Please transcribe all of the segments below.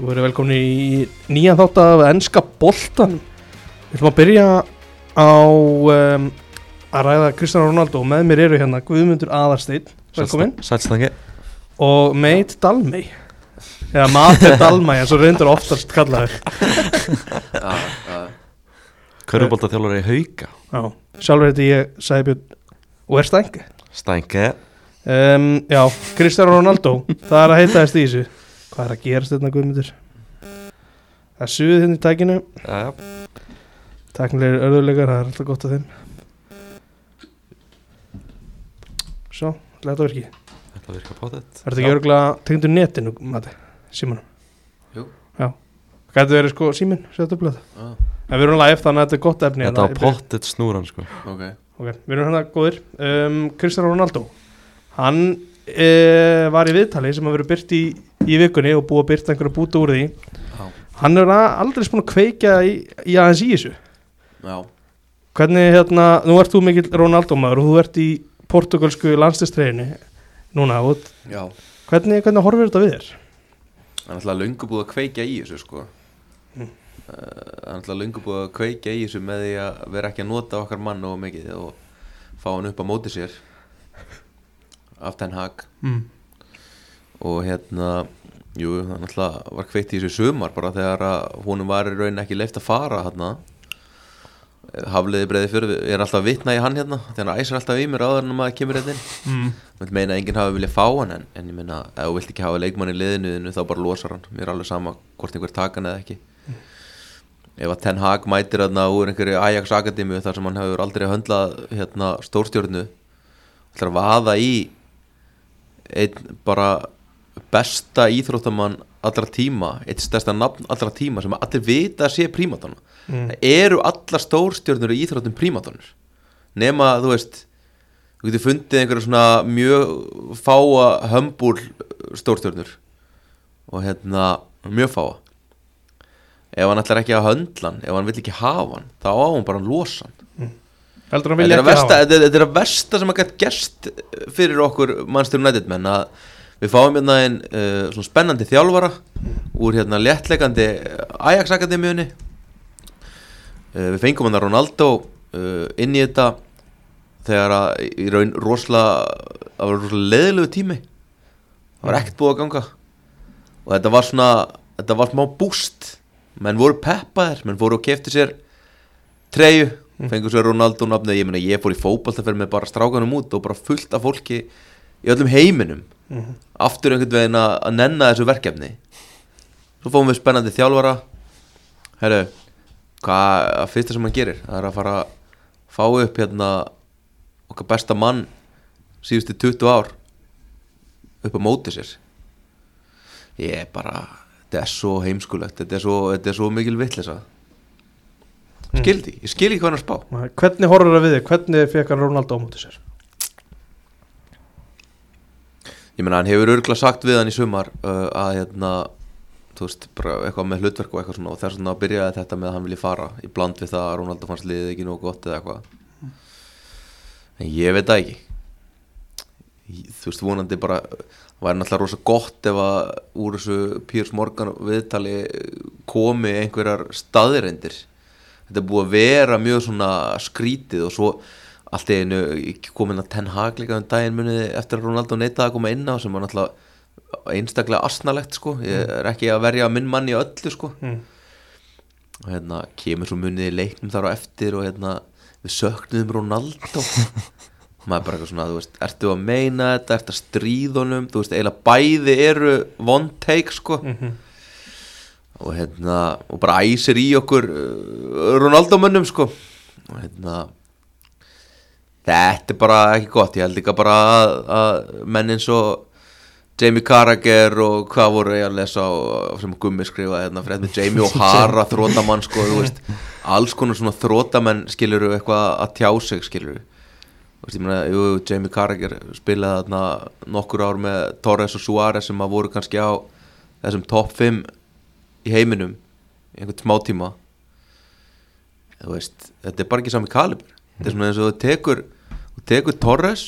Þú verður velkomin í nýjan þátt af ennska boltan Við ætlum að byrja á um, að ræða Kristján Ronaldo. Og með mér eru hérna Guðmundur Aðarsteinn Velkomin. Sælstangi og Meit Dalmey. Eða Mate Dalmey eins og reyndur oftast kallaður Körubóltaþjálfur í hauka. Já, sjálfur heiti ég Sæbjörn. Og er stængi Stængi um, Já, Kristján Ronaldo. Það er að heita þess í þessu Hvað er að gerast þetta Guðmundur? Það er suðið hérna í tækinu. Já, Teknilegir örðuleikar, það er alltaf gott að þeim. Svo, þetta virki þetta virkar potið Er þetta ekki örgulega tengdur netinu, Mati, símanum? Jú. Já. Gæti verið sko símin, setja upp löða ah, En við erum live þannig að þetta er gott efni Þetta hérna. var potið snúran sko. Ok. Ok, við erum hérna góðir. Um, Cristiano Ronaldo. Hann e, var í viðtali sem að vera byrt í, í vikunni og búið að byrta einhverju búta úr því. Já. Hann er aldrei spún að kveikja í, í aðeins í þessu. Já. Hvernig hérna, nú ert þú mikill Ronaldo maður og þú ert í portugalsku landslistreginu núna og Já. hvernig, hvernig horfir þetta við þér? Það er alltaf löngu búið að kveikja í þessu sko. Mm. Eh, Það er alltaf löngu búið að kveikja í þessu með því að vera ekki að nota okkar mann og mikið og fá hann upp á móti sér. Af ten hag. Mm. Og hérna jú, er alltaf var kveikt í þessu sumar bara þegar að honum var í raun ekki leift að fara hérna Hafliði breiði fyrir, ég er alltaf að vitna í hann hérna þegar hann æsir alltaf í mér áður en maður kemur hérna Mm. Ég meina að enginn hafi viljað fá hann en, en ég meina ef þú vilt ekki hafa leikmann í liðinu þá bara losar hann, mér er alveg sama hvort einhver taka hann eða ekki. Ef að Ten Hag mætir hann úr einhverju Ajax Akademíu þar sem hann hefur aldrei höndlað hérna, stórstjórnu ætlar að vaða í einn bara besta íþróttamann allra tíma eitt stærsta nafn allra tíma sem allir vita að sé prímatana Mm. eru allar stórstjórnur í íþróttum prímatonur nema þú veist þú getur fundið einhverja svona mjög fáa hömbúl stórstjórnur og hérna mjög fáa. Ef hann ætlar ekki að höndla hann ef hann vill ekki hafa hann þá á hann bara að losa hann. Hann þetta er, að versta, er- er sem að geta gerst fyrir okkur mannstur United menn að við fáum hérna einn uh, spennandi þjálfara úr hérna léttleikandi Ajax Akademíunni uh, við fengum hann að Ronaldo uh, inn í þetta þegar að í raun rosalega það var rosalega leðilegu tími. Það var ekkert búið að ganga. Og þetta var svona þetta var smá búst. Menn voru peppaðir, menn voru og kefti sér treyju, fengur sér Ronaldo nafnið, ég ég fór í fótballtaferð með bara strákanum út og bara fullt af fólki í öllum heiminum Mhm. aftur einhvern veginn að að nenna þessu verkefni svo fórum við spennandi þjálfara herru hvað að fyrsta sem hann gerir það er að fara að fá upp hérna okkar besta mann síðustu 20 ár upp á móti sér ég er bara þetta er svo heimskulegt þetta er svo, þetta er svo mikil vittlisa skildi, ég skil ekki hvað hann að spá Hvernig horfir það við þig? Hvernig fekk hann Ronaldo á móti sér? Ég meina hann hefur örgulega sagt við hann í sumar uh, að hérna þú veist, bara eitthvað með hlutverk og eitthvað svona og þess vegna byrjaði þetta með að hann vilji fara í bland við það að Ronaldo fannst liðið ekki nógu gott eða eitthvað. En ég veit það ekki. Þú veist, vonandi bara væri náttúrulega rosa gott ef að úr þessu Piers Morgan viðtali komi einhverjar staðirendir þetta er búið að vera mjög svona skrítið og svo allt í einu komin að Ten Hag líka um daginn muniði eftir að Ronaldo neitaði að koma inn á sem var náttúrulega einstaklega asnalegt sko. Ég er ekki að verja minn mann í öllu sko. Mm. og hérna kemur svo muniði leiknum þar á eftir og hérna við söknuðum Ronaldo. Og maður er bara eitthvað svona, þú veist, ertu að meina þetta? Ertu að stríðunum, þú veist, eiginlega bæði eru one take sko. Mhm. og hérna og bara æsir í okkur uh, Ronaldo mönnum sko. Og hérna þetta er bara ekki gott. Ég held líka bara að, að menn eins og Jamie Carragher og hvað voru ég að lesa á, sem Gummi skrifaði hérna fyrir með Jamie O'Hara þrótamann sko, veist. Alls konar svona þrótamenn skiluru eitthvað að tjá sig skiluru Veist, ég meina, jú, Jamie Carragher spilaði þarna nokkur ár með Torres og Suárez sem að voru kannski á þessum topp 5 í heiminum í einhvern smá tíma. Veist, þetta er bara ekki sami kalibur þetta er svona eins og þú tekur þú tekur Torres,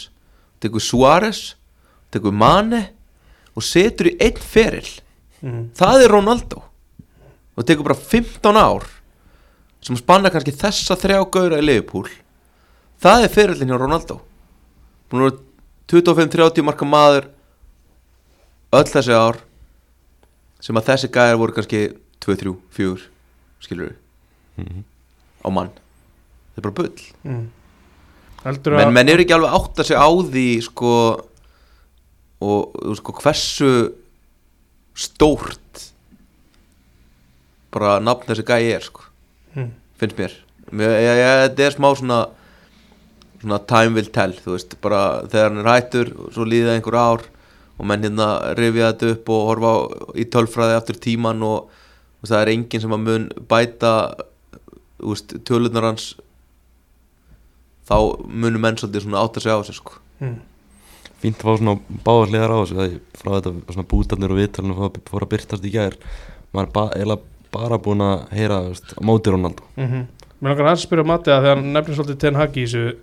tekur Suárez tekur Mane og setur í einn feril. Mm. það er Ronaldo. Og tekur bara 15 ár sem spanna kannski þessa þrjá gauðra í Liverpool. Það er fyrirlin hjá Ronaldo. Búin að vera 25-30 marka maður öll þessi ár sem að þessi gæðar voru kannski 2-3, 4 skilur við Mhm. á mann það er bara bull Mm. menn, menn eru ekki alveg átt að segja á því sko og sko, hversu stórt bara nafn þessi gæi er sko, mm. finnst mér þetta er smá svona svona time will tell þú veist, bara þegar hann er hættur og svo líða einhver ár og menn hérna rifja þetta upp og horfa í tölfræði aftur tíman og, og það er enginn sem að mun bæta þú veist, tölunar hans þá munum menn svolítið svona átt að segja á sig sko. Mm. Fínt að fá svona báðar hliðar á þessu það er frá þetta svona bútarnir og viðtalinu fór, fór að byrtast í gær maður er ba eiginlega bara búin að heyra veist, á móti Ronaldo Mm -hmm. Mér langar að spyrja Matti að þegar hann nefnir svolítið Ten Hag í þessu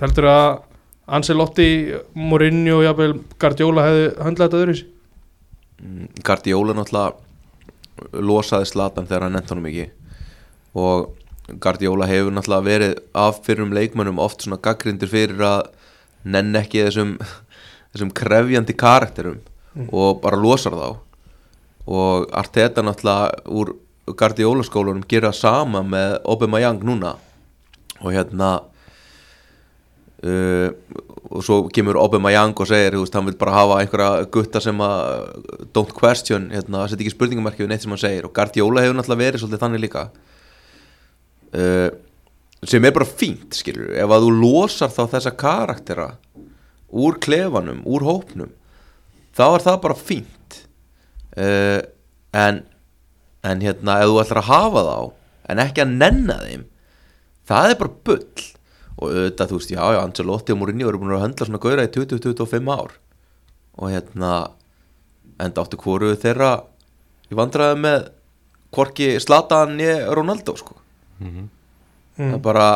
heldur að Ancelotti, Mourinho og jafnvel Guardiola hefði höndlað þetta öðru Mm, Guardiola náttúrulega losaði Zlatan þegar hann nefnt honum ekki og Guardiola hefur náttúrulega verið af fyrrum leikmönnum oft svona gaggrindir fyrir að nenn ekki þessum, þessum krefjandi karakterum og bara losar þá. Og Arteta náttúrulega úr Guardiola skólunum gera sama með Aubameyang núna. Og hérna uh, og svo kemur Aubameyang og segir, þú veist, hann vil bara hafa einhverja gutta sem að don't question, hérna, setja ekki spurningamarki við neitt sem hann segir. Og Guardiola hefur náttúrulega verið svolítið þannig líka uh, sem er bara fínt, skilur ef að þú losar þá þessa karaktera úr klefanum, úr hópnum þá er það bara fínt. Uh, en en hérna, ef þú ætlar að hafa þá en ekki að nenna þeim það er bara bull. Og auðvitað, þú veist, já, já, Ancelotti og Mourinho eru búin að höndla svona gauðra í 20-25 ár. Og hérna enda áttu hvoru þeirra í vandræði með hvorki Zlatan ég Ronaldo, sko mm það er bara,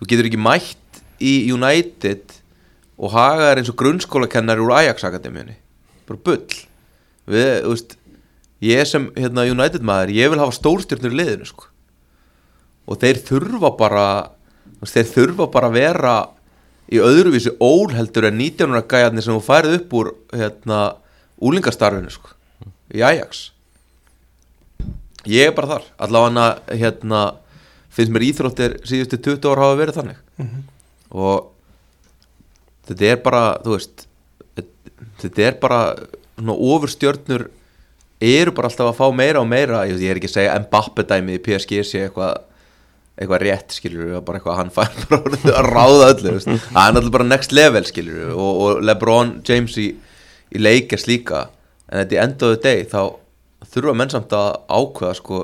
þú getur ekki mætt í United og hagaðar eins og grunnskólakennar úr Ajax-akademíunni bara bull. Við, veist, ég sem hérna, United maður, ég vil hafa stórstjörnur í liðinu sko. Og þeir þurfa bara veist, þeir þurfa bara að vera í öðruvísi ól heldur en 19. gæjarnir sem þú færið upp úr hérna, úlingastarfinu sko, í Ajax. Ég er bara þar. Allavega hérna finnst mér íþróttir síðustu 20 ár hafa verið þannig. Og þetta er bara þú veist þetta er bara ofurstjörnur eru bara alltaf að fá meira og meira. Ég, ég er ekki að segja Mbappe dæmið í PSG sé eitthvað eitthvað rétt skilur við, bara eitthvað að hann fær bara að ráða öllu, það er náttúrulega bara next level skilur við og, og Lebron James í, í leikast líka. En þetta í endaðu deg þá þurfa menn samt að ákveða sko,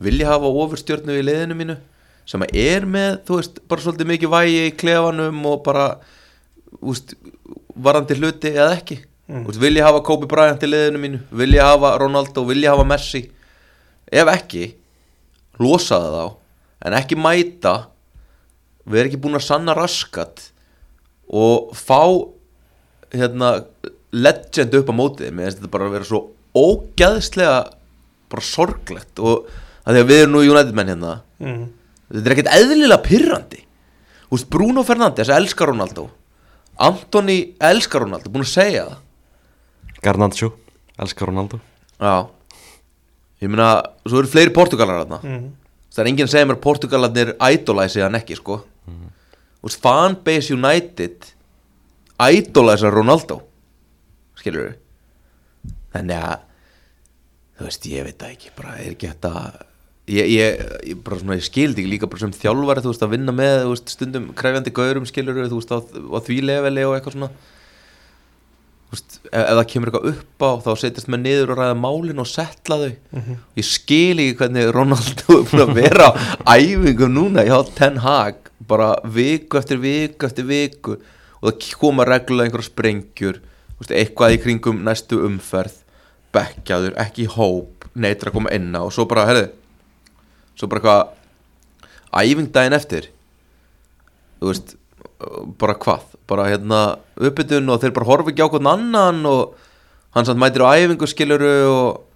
vilja hafa ofurstjörnu í liðinu mínu sem að er með, þú veist, bara svolítið mikið vægi í klefanum og bara veist, varandi hluti eða ekki. Mm. veist, vilja hafa Kobe Bryant í liðinu mínu vilja hafa Ronaldo, vilja hafa Messi. Ef ekki losaði þá en ekki mæta við erum ekki búin að sanna raskat og fá hérna legend upp á mótið. Mér finnst þetta bara að vera svo ógæðslega bara sorglegt og að því að við erum nú United menn hérna. Mm. þetta er ekkert eðlilega pyrrandi Þú veist, Bruno Fernandes elskar Ronaldo. Antoni elskar Ronaldo, búin að segja það. Garnacho, elskar Ronaldo. Já. Ég meina, svo eru fleiri portugalar þarna. Mm. Það er enginn að segja mér að portugalarnir idolæsi hann ekki, sko. Þú veist, fanbase United idolæsa Ronaldo. Skilur við Þannig að Þú veist, ég veit það ekki, bara er ekki þetta Ég, ég, ég, ég skildi líka sem þjálfari, þú veist, að vinna með veist, stundum krefjandi gaurum, skilur þú veist, á, á því leveli og eitthvað svona. Þú veist, ef, ef það kemur eitthvað upp á, þá setjast með niður og ræða málin og setla þau. Ég skil ekki hvernig Ronaldo er að vera á æfingum núna hjá Ten Hag, bara viku eftir viku eftir viku og það koma reglulega einhverja sprengjur veist, eitthvað í kringum næstu umferð bekkjaður, ekki hóp neitur að koma inn á og svo bara, herðu svo bara eitthvað æfingdægin eftir. Þú veist bara hvað, bara hérna uppbytun og þeir bara horfa ekki á hvern annan og hann samt mætir á æfingu skiluru og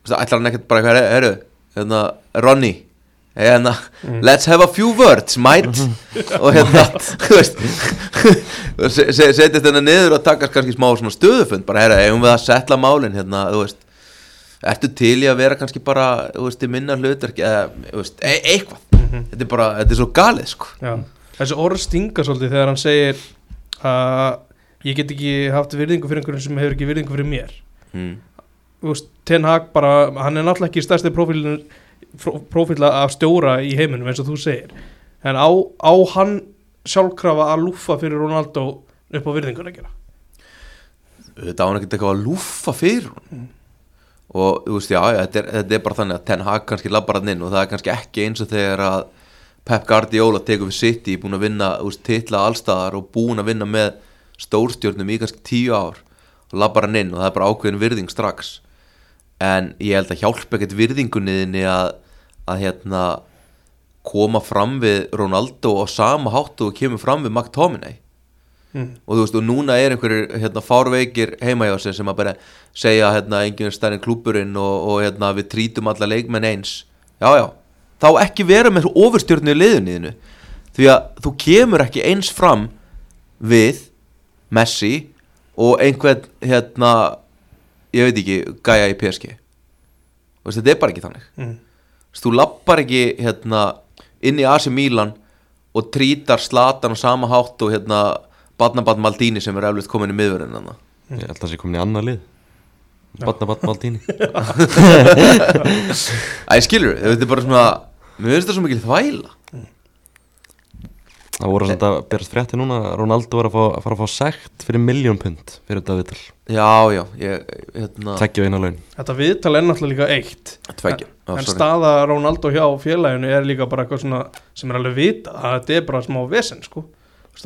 Þú veist, ætlar hann ekkert bara eitthvað, herru, hérna, Ronny hérna, Mm. let's have a few words, mate. Og hérna, þú veist setjast hérna niður og takast kannski smá svona stöðufund bara, herru, eigum við að setla málin hérna, þú veist ertu til í að vera kannski bara, veist, minna hlutverki eða, veist, e eitthvað? Þetta er bara, þetta er svo galið, sko. Já. Þessi orð stinga svolítið þegar hann segir að ég get ekki haft virðingu fyrir einhverjum sem hefur ekki virðingu fyrir mér. Mm. Ten Hag bara, hann er náttúrulega ekki stærsti prófíla af stjóra í heiminum eins og þú segir. En á, á hann sjálfkrafa að lúfa fyrir Ronaldo upp á virðingun að gera þetta án ekkert eitthvað að lúfa fyrir hún og þú veist, já, já, þetta, er, þetta er bara þannig að Ten Hag kannski labbar hann inn og það er kannski ekki eins og þegar að Pep Guardiola tekur við City búin að vinna, titla allstaðar og búin að vinna með stórstjórnum í kannski tíu ár og labbar hann inn og það er bara ákveðin virðing strax. En ég held að hjálpa ekkert virðingunniðinni að, að hérna koma fram við Ronaldo á sama hátt og kemur fram við McTominay mm. og þú veist, og núna er einhverjir hérna, fárveikir heima hjá sér sem að bara segja hérna, enginn stærri en klúburinn og, og hérna, við trítum alla leikmenn eins. Já, já, þá ekki vera með í liðunniðinu því að þú kemur ekki eins fram við Messi og einhvern hérna, ég veit ekki gæja í PSG veist, þetta er bara ekki þannig. Mm. Þú lappar ekki hérna, inn í AC Milan og trítar Slatan á sama hátt og hérna Badnabann Maldini sem er eflust komin í miðurinn hann Ég held að það sé komin í annað lið. Batna Maldini. Æ, skilur, þetta er bara svona Mér finnst það svo mikil þvæla. Það voru svona að berast frétti núna að Ronaldo var að, fá, að fara að fá sekt fyrir miljón pund fyrir þetta viðtal Já, já, ég, hérna Tekja eina laun. Þetta viðtal er náttúrulega líka eitt. Tveggja, en sorry. staða Ronaldo hjá félaginu er líka bara eitthvað svona sem er alveg vita að þetta er bara smá vesen sko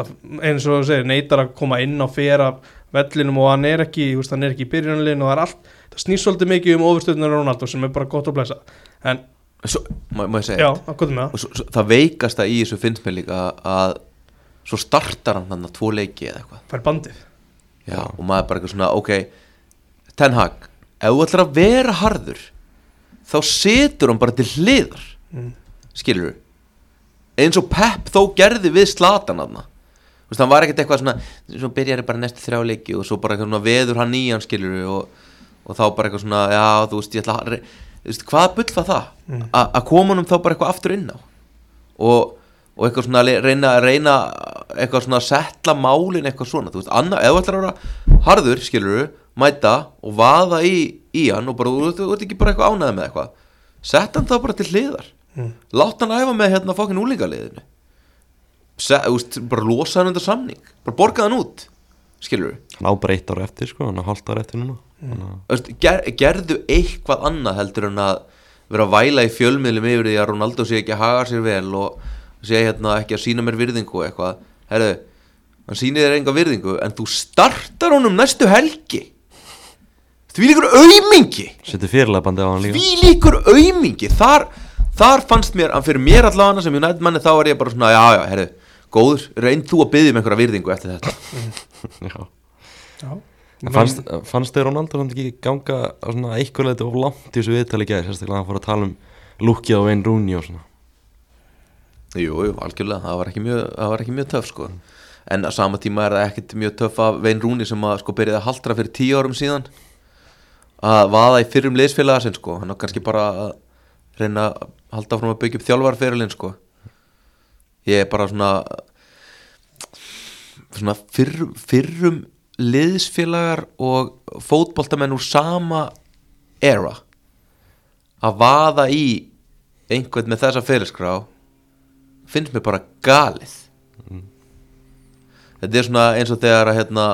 eins og þú segir, neytar að koma inn á fera vellinum og hann er ekki, þú veist, hann er ekki í byrjunarlinu og það er allt, það snýst svolítið mikið um ofurstöðunar Ronaldo sem er bara gott að blessa. En, Svo, má, má já, það? Svo, svo, það veikasta í þessu finnst mér líka að svo startar hann þannig að tvo leiki eða eitthvað. Fær bandið. Já, og maður bara eitthvað svona, ok Ten Hag, ef þú ætlar að vera harður þá setur hann bara til hliðar. Mm. skilur eins og Pep þó gerði við slatan aðna þú veist, hann var ekkert eitthvað svona svo byrjar bara næstu þrjá leiki og svo bara eitthvað svona veður hann í hann skilur og, og þá bara eitthvað svona, já, þú veist, ég ætla að þú veist, hvað bull var það Mm. Að koma honum þá bara eitthvað aftur inn á og, og eitthvað svona reyna, reyna eitthvað svona að setla málin eitthvað svona, þú veist, annað, þú ætlar að vera harður, skilur mæta og vaða í, í hann og bara, þú ert ekki bara eitthvað ánæði með eitthvað sett hann þá bara til hliðar Mm. látt hann æfa með hérna fokkin úlingaliðinu úst, bara losa hann undir samning. Bara borga hann út skilur Hann á bara eitt ára eftir sko, hann á hálft ára eftir núna. Að- Öst, ger, gerðu eitthvað annað heldur en að vera að væla í fjölmiðlum yfir því að Ronaldo sé ekki að haga sér vel og sé hérna ekki að sína mér virðingu eitthvað. Herru, hann sýnir þér enga virðingu en þú startar honum næstu helgi. Því líkur hann líka. Því líkur aumingi. Þar, þar fannst mér, fyrir mér allavega sem United manni þá er ég bara svona já já, herru, góður, reynd þú að byggja um einhverja virðingu eftir þetta? Já. já. Fannst, fannst þið Ronaldo samt ekki ganga á svona eitthvað leiti of langt í þessu viðtali gæði sérstaklega að hann fór að tala um lúkið á Wayne Rooney og svona? Jú, jú, algjörlega, það var ekki mjög, það var ekki mjög töff sko. En á sama tíma er það ekkert mjög töff af Vein Rúni sem að sko byrjaði að haldra fyrir tíu árum síðan Að vaða í fyrrum liðsfélaga sinn sko. Hann á kannski bara að reyna að halda áfram að byggja upp þjálfarferilinn sko Ég er bara svona Svona fyrr, fyrrum liðsfélagar og fótboltamenn úr sama era Að vaða í einhvern með þessa fyrirskrá finnst mér bara galið. Þetta er svona eins og þegar að hérna,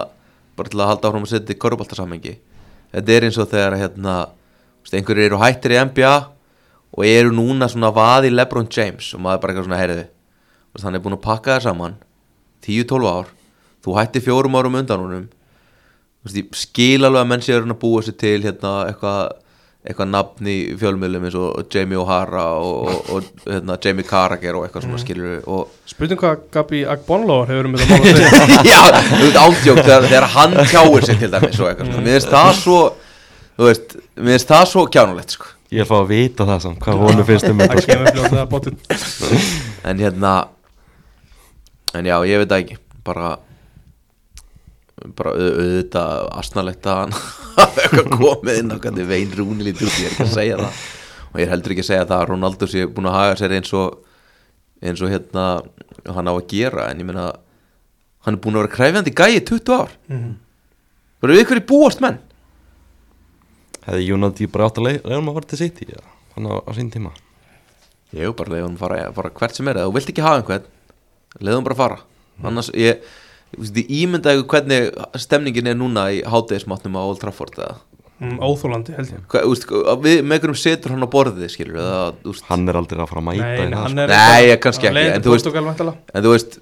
bara til að halda áfram að setja í korfbaltarsamhengi þetta er eins og þegar að hérna, einhverjir eru hættir í NBA og eru núna svona vaði Lebron James og maður bara eitthvað svona heyriði hann er búin að pakka það saman 10-12 ár. Þú hættir fjórum árum undan honum. Veist, skil alveg að menn séu að búa sér til hérna, eitthvað eitthvað nafn í fjölmiðlum eins og Jamie O'Hara og, og, og hérna, Jamie Carragher og eitthvað svona skilur og spurning hvað Gabi Agbonlór hefur um þetta mál að segja já, þú veit ándjók þegar, þegar hann tjáir sig til dæmis og eitthvað mér finnst það svo þú veist, mér finnst það svo kjánulegt sko. Ég er að fá að vita það samt, hvað honum finnst um þetta. en hérna en já, ég veit það ekki. Bara bara au- auðvitað asnalegt að hann komið inn á hvernig vein rúni lítur út, ég er ekki að segja það. Og ég er heldur ekki að segja það að Ronaldo sé búin að haga sér eins og eins og hérna hann á að gera. En ég meina hann er búin að vera kræfjandi gæi í 20 ár. Mhm. bara við ykkur í búast menn? Hefði United bara átt að leið- leiða um að fara til City ja. Hann á, á sín tíma. Ég bara leiðum fara, fara hvert sem er. Þú vilt ekki hafa einhvern leiðum bara fara. Annars ég, ég, ímynda ykkur hvernig stemningin er núna í hátegismatnum á Old Trafford eða? Mm, Óþólandi held ég. Hva, úst, við, með einhverjum setur hann á borðið skilur eða, úst, Hann er aldrei að fara að mæta Nei, hann er Nei, kannski ekki, en þú veist- en þú veist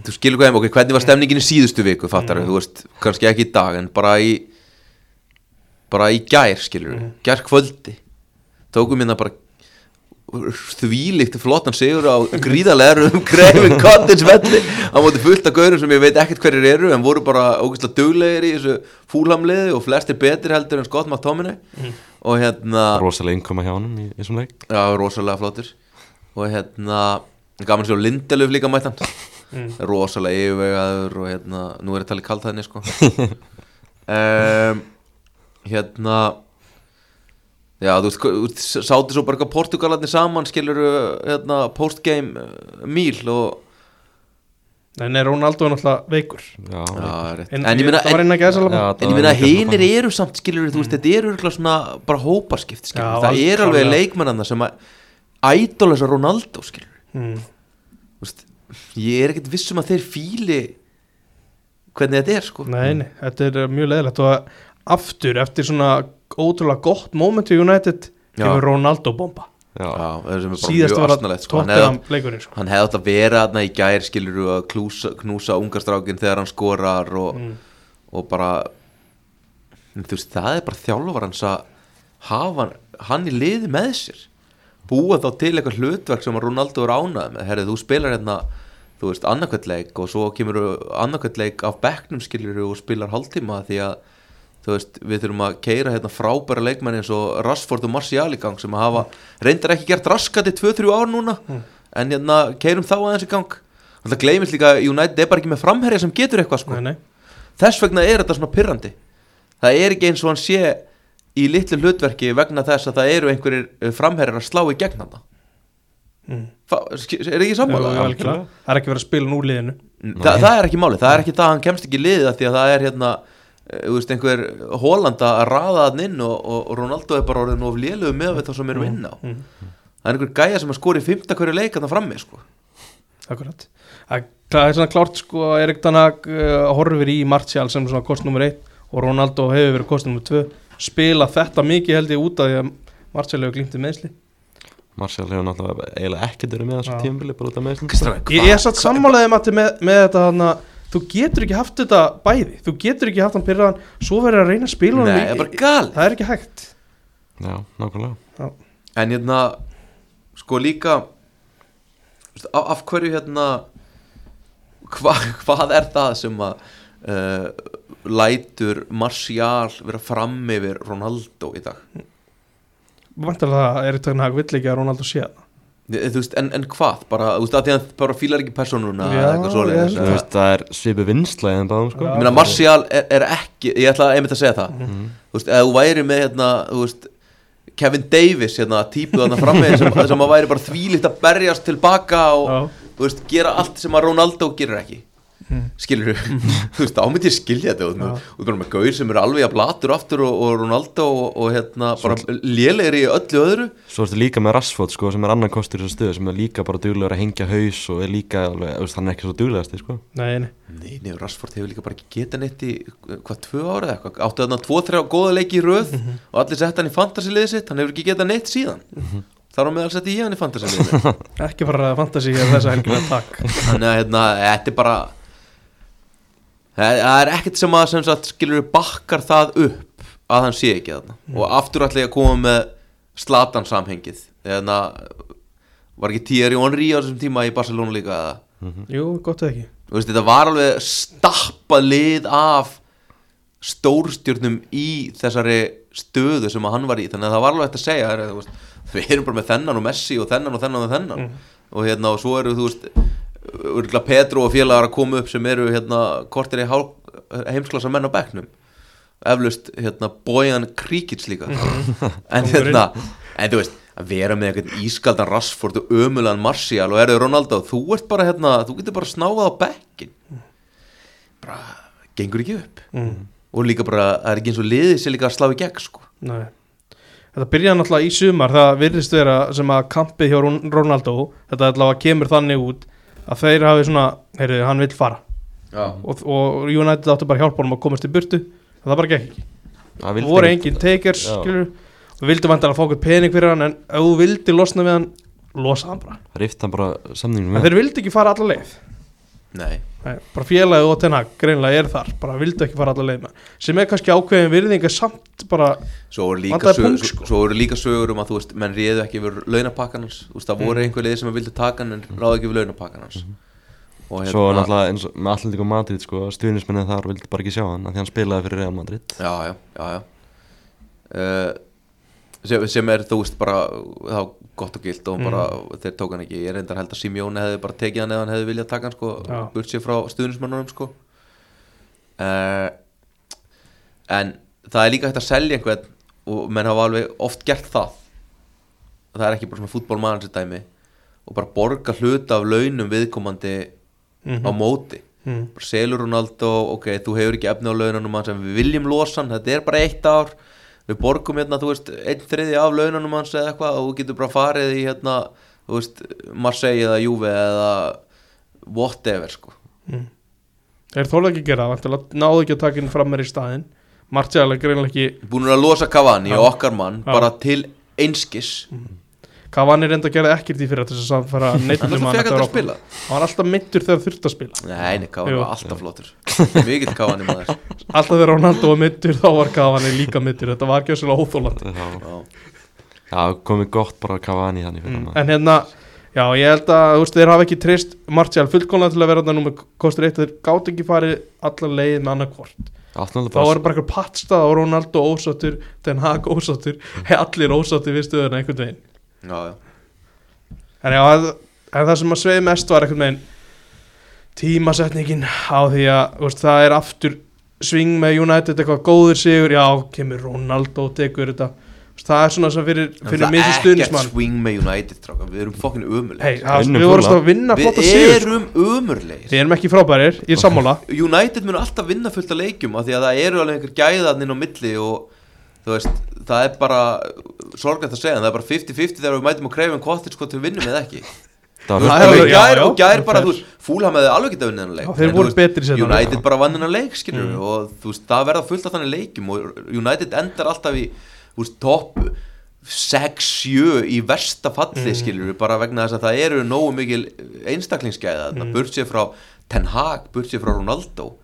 þú skilur hvað ég okkur, hvernig var stemningin í síðustu viku fattar þú veist, kannski ekki í dag en bara í bara í gær skilur Mhm. gær kvöldi tókum hérna bara þvílíkt flottan sigur á gríðarlega um Greifin Cottage velli á móti fullt af gaurum sem ég veit ekkert hverjir eru en voru bara ógeðslega duglegir í þessu fúlamliði og flestir betri heldur en Scott McTominay. Og hérna Rosalega innkoma hjá honum í, svona leik. Já, rosalega flottur. Og hérna, gaman sér Lindelöf líka mættan Mm. Rosalega yfirvegaður og hérna, nú er ég talið kalt þannig sko. Um, Hérna Já, þú veist, sátu svo bara eitthvað Portugalarnir saman, skilur hérna, postgame uh, meal og Ronaldo er náttúrulega veikur? Já, Já, rétt. En, en ég var en, að en ég hinir að eru samt, skilur þú veist, þetta eru örugglega svona bara hóparskipt, skilur. Já, það er alveg leikmennana sem að ædolesa Ronaldo, skilur. Mm. Veist, ég er ekkert viss um að þeir fíli hvernig þetta er sko. Nei, nei, þetta er uh, mjög leðilegt og aftur eftir svona ótrúlega gott moment í United kemur Ronaldo bomba já, Já, það sem er bara síðast mjög var að asnalegt sko. leikurinn sko. hann hefði átt að vera þarna í gær skilur að klúsa, knúsa ungastrákin þegar hann skorar og, Mm. og bara þú veist, það er bara þjálfur hans að hafa hann, í liði með sér búa þá til eitthvað hlutverk sem Ronaldo er ánað með herri, þú spilar hérna þú veist, annarkvæmt leik og svo kemur annarkvæmt leik af bekknum skilur og spilar hálftíma því að þú veist, við þurfum að keira hérna frábæra leikmenn eins og Rashford og Martial í gang sem að hafa reyndar ekki gert raskat í 2-3 ár núna. En hérna keirum þá aðeins í gang. Og það gleymist líka að United er bara ekki með framherja sem getur eitthvað sko. Nei, nei, þess vegna er þetta svona pyrrandi það er ekki eins og hann sé í litlu hlutverki vegna þess að það eru einhverjir framherjar að slá í gegn hann mm. er ekki sammála? jú, það er ekki verið að spila úr liðinu Þa, það er ekki máli, það er ekki það að hann kemst ekki í liðið af því að það er hérna eh, þú veist, einhver Hólanda að raða hann inn og, og, Ronaldo er bara orðin of lélugu með við það sem erum inn á mm. það er einhver gæja sem að skori 15 hverju leik að það frammi sko. Akkurat Það er svona klárt sko að Erik Danak uh, horfir í Martial sem svona kost nummer 1 og Ronaldo hefur verið kost nummer 2 spila þetta mikið held ég út af því að Martial hefur glýmt í meðsli Martial hefur náttúrulega eiginlega ekkert verið með þessu Já. tímabili bara út af með Kristján, Ég er satt sammálaðið með, með þetta hana, þú getur ekki haft þetta bæði. Þú getur ekki haft hann pyrraðan svo verður að reyna að spila Nei, það er bara gal. Það er ekki hægt. Já, nákvæmlega. En hérna, sko líka af, af hverju hérna hva, hvað er það sem að uh, lætur Martial vera fram yfir Ronaldo í dag? Vantarlega að Erik Danak vill ekki að Ronaldo sé þú veist, en, en hvað, bara, þú veist, að því að hann bara fílar ekki persónuna Já, eða eitthvað svoleiðis Þú veist, það er svipu vinsla en báðum sko. Ég meina Martial er, er ekki ég ætla einmitt að segja það. Mhm. þú veist, eða þú væri með hérna, þú veist Kevin Davis, hérna, típuð þarna frammi sem, sem að væri bara þvílíkt að berjast tilbaka og, Já. þú veist, gera allt sem að Ronaldo gerir ekki Mm. skilur þú veist, ámyndi ég skilja þetta og þú erum með Gaur sem er alveg að blatur aftur og, og Ronaldo og, og hérna bara lélegir í öllu öðru. Svo ertu líka með Rashford sko sem er annan kostur í þessu stöðu sem er líka bara duglegur að hengja haus og er líka alveg, hann er ekki svo duglegasti sko. Nei, nei. Nei, nei, Rashford hefur líka bara ekki getað neitt í hvað, tvö ára eða eitthvað? Áttu þarna tvo, þrjá góða leiki í röð og allir sett hann í fantasy-liðið sitt? Hann hefur ekki getað neitt síðan. Þar á meðal setti ég hann í fantasy-liðið. Ekki fara að fantasi að þessa helgilega takk. Þannig að hérna, þetta er bara það er ekkert sem að sem sagt, skilur bakkar það upp að hann sé ekki þarna. Og aftur ætla ég að koma með slatan samhengið. Þannig að var ekki Thierry Henry á þessum tíma í Barcelona líka eða? Jú, gott eða ekki. Þú veist, þetta var alveg stappað lið af stórstjörnum í þessari stöðu sem að hann var í. Þannig að það var alveg hægt að segja er, veist, við erum bara með þennan og Messi og þennan og þennan og þennan. Og hérna og svo eru þú veist örgulega Petru og félagar að koma upp sem eru hérna kortir í heimsklassa menn á bekknum. Eflaust hérna Bojan Kríkits líka. En hérna en þú veist að vera með einhvern ískaldan Rashford og ömulegan Martial og erðu Ronaldo þú ert bara hérna, þú getur bara snáfað á bekkin bara gengur ekki upp. Mm. og líka bara, það er ekki eins og liðið sér líka að slá í gegn sko. Nei. Þetta byrjaði náttúrulega í sumar það virðist vera sem að kampið hjá Ron- Ronaldo þetta allavega kemur þannig út að þeir hafi svona, heyrðu, hann vill fara. Já, og, og United áttu bara hjálpa honum að komast í burtu það bara gekk ekki. Það voru engin takers skilur og vildu vantar að fá okkur pening fyrir hann en ef þú vildi losna við hann losa hann bara. Rift hann bara samningum en þeir vildi ekki fara alla leið nei. Nei, bara félagið og tenna greinlega er þar bara vildu ekki fara alla leið með. Sem er kannski ákveðin virðing en samt bara Svo voru líka, sög, sko. svo voru líka sögur um að þú veist menn réðu ekki yfir launapakkan hans. Þú veist það voru einhver liði sem að vildu taka hann en ráðu ekki yfir launapakkan hans. Og hérna- Svo náttúrulega eins og með Atletico Madrid sko, stuðnismennið þar vildi bara ekki sjá hann af því hann spilaði fyrir Real Madrid. Já, já, já, já. Uh, sem, sem er þú veist bara þá gott og gilt og bara þeir tók hann ekki, ég reyndar held að Simjóni hefði bara tekið hann eða hann hefði viljað taka hann sko, Já. burt sér frá stuðnismennunum sko. Uh, en það er líka hægt að selja einhvern og menn hafa alveg oft gert það. Það er ekki bara svona fútbolmanager dæmi og bara borga hluta af launum viðkomandi Mhm. á móti. Mm, selur Ronaldo, ok, þú hefur ekki efni á launanum en við viljum losa hann, þetta er bara eitt ár við borgum hérna, þú veist, einn þriði af launanum hans eða eitthvað og þú getur bara farið í hérna, þú veist, Marseille eða Juve eða whatever, sko. Mm. þeir þóla ekki að gera það? Vantilega náðu ekki að taka inn fram mér í staðinn. Martial er greinlega ekki búin að losa Cavani og okkar mann bara til einskis. Cavani reynda að gera ekkert í fyrir þess að samfara neittnum hann var alltaf mittur þegar þurft að spila. Nei, Cavani var alltaf flottur mikill Cavani maður. Alltaf þegar Ronaldo var mittur þá var Cavani líka mittur þetta var ekki að svolítið óþólandi Já, Já. já komið gott bara Cavani þannig fyrir hann en hérna, já ég held að þú veist, þeir hafa ekki treyst Martial fullkomlega til að vera þarna númer kostur eitt þeir gátt ekki farið alla leið með annað Áttunlega þá var bara eitthvað pattstað og Ronaldo ósáttur Ten Hag ósáttur. Allir ósáttur við stöðuna einhvern veginn. Já, já. En já, að- en það sem að sveið mest var einhvern veginn tímasetningin á því að veist, það er aftur sving með United eitthvað góður sigur, já, kemur Ronaldo og tekur þetta. Það er svona sem fyrir, En fyrir það mér er sem ekkert swing með United strákar. við erum fokkin umuleg hey, það, við vorum að vinna flotta við sigur sko. erum umurlegir við erum ekki frábærir, ég er sammála. United mun alltaf vinna fullt af leikjum af því að það eru alveg einhver gæðarnir á milli og veist, það er bara sorgætt að segja, en það er bara 50-50 þegar við mætum og krefum hvort hvort við vinnum eða ekki Er og það bara, Fúlham hefði alveg getað unnið hennar leik Já, þeir voru betri leik. United bara vann hennar leik, Mm. og þú veist, það verða fullt af þannig leikjum og United endar alltaf í topp 6-7 í versta falli, Mm. skilur bara vegna þess að það eru nógu mikil einstaklingsgæða Mm. burt sér frá Ten Hag, burt sér frá Ronaldo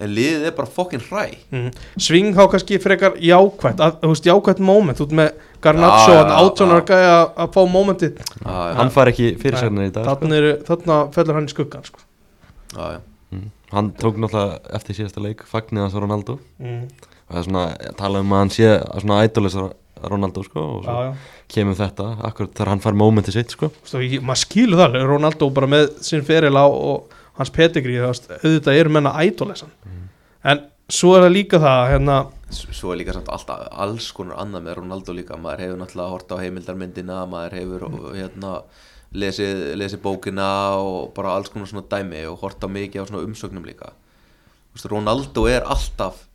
en liðið er bara fokkin hræ mm. sving þá kannski frekar jákvætt að, þú veist, jákvætt moment út með Garnaccio, átjónar já. gæja að- að fá já, Hann fær ekki fyrirsæðinni í dag sko. þarna, eru, þarna fellur hann í skuggan sko. já, já. Mm. Hann tók náttúrulega eftir síðasta leik fagnir hans á Ronaldo mm. og það er svona, tala um að hann sé svona ædolist Ronaldo sko og svo já. kemur þetta akkurat þegar hann fær mómenti sitt sko Þú veist, ég- maður skilur það Ronaldo bara með sinn feril á og hans pedigrí auðvitað eru menna ædolesan en svo er það líka það hérna, Svo er líka samt alltaf alls konar annað með Ronaldo líka. Maður hefur náttúrulega hort á heimildarmyndina maður hefur hérna lesið, lesið bókina og bara alls konar svona dæmi og hort á mikið á svona umsögnum líka. Þú veist, Ronaldo er alltaf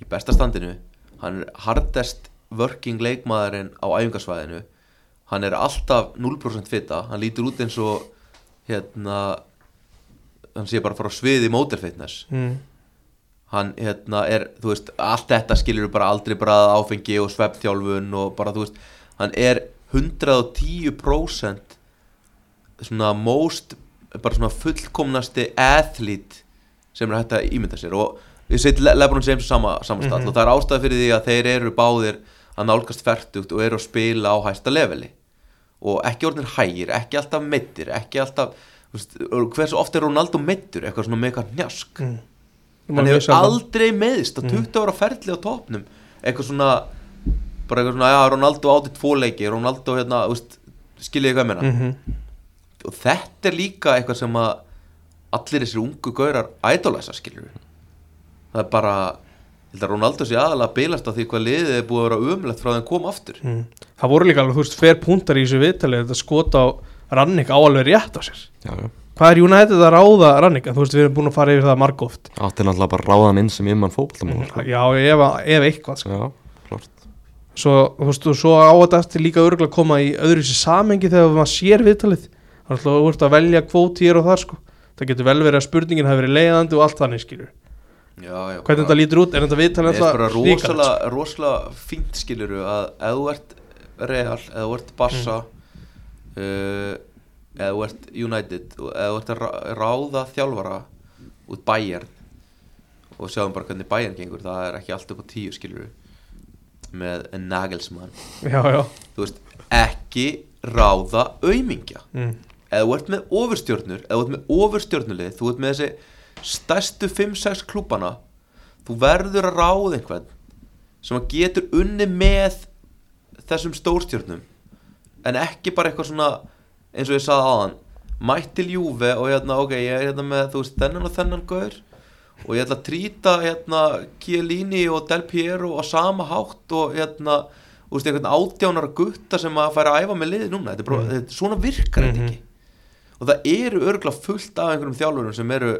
í besta standinu. Hann er hardest working leikmaðurinn á æfingarsvæðinu hann er alltaf 0% fitta hann lítur út eins og hérna hann sé bara frá sviði motor fitness. Mm, hann hérna er, þú veist, allt þetta skilur bara aldrei bara áfengi og sveppþjálfun og bara, þú veist, hann er 110% svona most, bara svona fullkomnasti athlete sem er hægt að ímynda sér. Og seti Le- Lebron James sama, sama stall Mhm. og það er ástæða fyrir því að þeir eru báðir að nálgast færtugt og eru að spila á hæsta leveli. Og ekki orðin hægir, ekki alltaf meittir ekki alltaf, hversu oft er Ronaldo meittur, eitthvað svona með eitthvað njask mm. hann hefur aldrei meðist á 20 ára ferli á topnum eitthvað svona bara eitthvað svona, já, Ronaldo átti tvo leiki Ronaldo, hérna, þú veist skiljið hvað meina? Mm og þetta er líka eitthvað sem að allir þessir ungu gaurar ædólæsa skilur það er bara að Ronaldo sé aðalega að bilast á því hvað liðið er búið að vera umlegt frá þeim kom aftur. Mm. Það voru líka alveg, þú veist, fer púntar í þessu viðtalið þetta skota á Rannik á alveg rétt á sér. Já, já. Hvað er United að ráða Rannik? Þú veist, við erum búin að fara yfir það margóft. Átti náttúrulega bara ráðan inn sem yfir fótboltamann sko. Já, ef, ef eitthvað sko. Já, klart. Svo, þú veist, og svo á þetta eftir líka örgulega að koma í öðru sér samengi þegar maður sér viðtalið. Þannig að þú ert að velja kvót hér og þar sko. Það getur vel verið að spurningin hafi verið leiðandi og allt þannig skilur já, já, Hvernig þetta lítur út, er þetta viðtalið Mér finnst bara alltaf rosalega, rosalega fínt skiluru að ef þú ert Real, ef þú ert Barca uh, ef þú ert United ef þú ert að rá- ráða þjálfara út Bayern og sjáum bara hvernig Bayern gengur það er ekki allt upp á tíu skiluru með Nagelsmann. Já, já þú veist, ekki ráða aumingja mm. ef þú ert með ofurstjörnur ef þú ert með ofurstjörnulið þú ert með þessi stærstu 5-6 klúbana þú verður að ráða einhvern sem að getur unni með þessum stórstjörnum en ekki bara eitthvað svona eins og ég saði aðan mætt til Júve og hérna ok ég er hérna með þú veist þennan og þennan gaur og ég ætla að trýta hérna Chiellini og Del Piero á sama hátt og hérna þú veist einhvern átjánar gutta sem að færa að æfa með liði núna. Þetta er, bara, þetta, svona virkar þetta Mhm. ekki. Og það eru örgulega fullt af einhverjum þjálfurum sem eru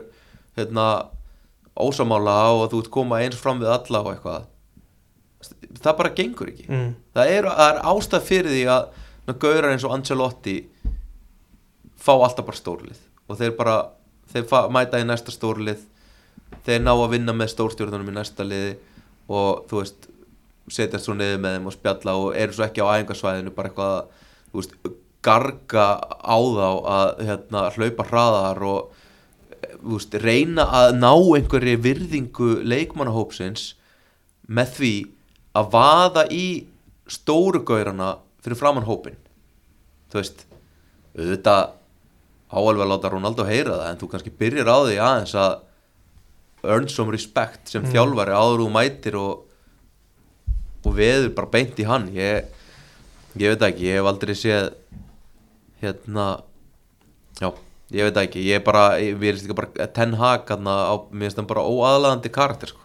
hérna ósamála og þú ert koma eins fram við alla og eitthvað. Það bara gengur ekki. Mm. það er, er ástæð fyrir því að ná, gaurar eins og Ancelotti fá alltaf bara stórlið. Og þeir bara þeir mæta í næsta stórlið. Þeir ná að vinna með stórstjórnunum í næsta liði. Og þú veist setjast svo niður með þeim og spjalla og eru svo ekki á æfingasvæðinu bara eitthvað að, þú veist, garga á þá að hérna, hlaupa hraðar og veist, reyna að ná einhverju virðingu leikmannahópsins með því að vaða í stóru gaurana fyrir framann hópin þú veist auðvitað áalveg að láta Ronaldo heyra það en þú kannski byrjar á því aðeins að earn some respect sem þjálfari áður þú mætir og, og veður bara beint í hann. Ég, ég veit ekki, ég hef aldrei séð hérna já, ég veit ekki, ég er bara ég veist ekki bara Ten Hag hana, á, mér finnst hann bara óaðlaðandi karakter sko.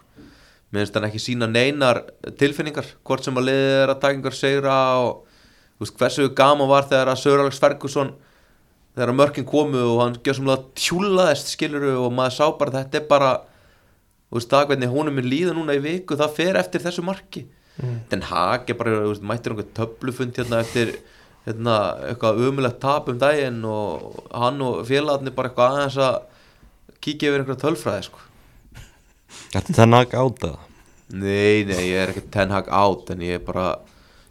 mér finnst hann ekki sína neinar tilfinningar, hvort sem að liðið er að taka einhver segra og veist, hversu gaman var þegar að Sör Alex Ferguson þegar að mörkin komu og hann gjör að tjúlaðist skiluru og maður sá bara þetta er bara veist það hvernig honum er líða núna í viku það fer eftir þessu marki Mm. Den er bara, veist, mættir einhver töflufund hérna eftir hérna, eitthvað umulegt tap um daginn og hann og félagarnir bara eitthvað aðeins að kíkja yfir einhverja tölfræði sko. Þetta er það naka át eða? Nei, nei, ég er ekki Ten Hag out en ég er bara,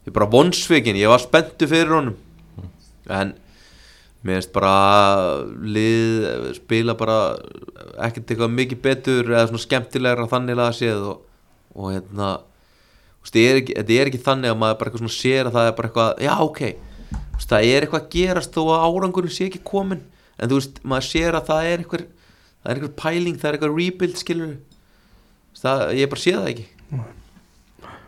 ég er bara vonsvikin, ég var spenntu fyrir honum. En mér finnst bara lið spila bara ekkert eitthvað mikið betur eða svona skemmtilegra þannig að séð og, og hérna ég er þetta er ekki þannig að maður bara eitthvað svona sér að það er bara eitthvað, já ok veist, það er eitthvað að gerast þó að árangurinn sé ekki komin en þú veist, maður sér að það er eitthvað það er eitthvað pæling, það er eitthvað rebuild skilur það, ég bara sé það ekki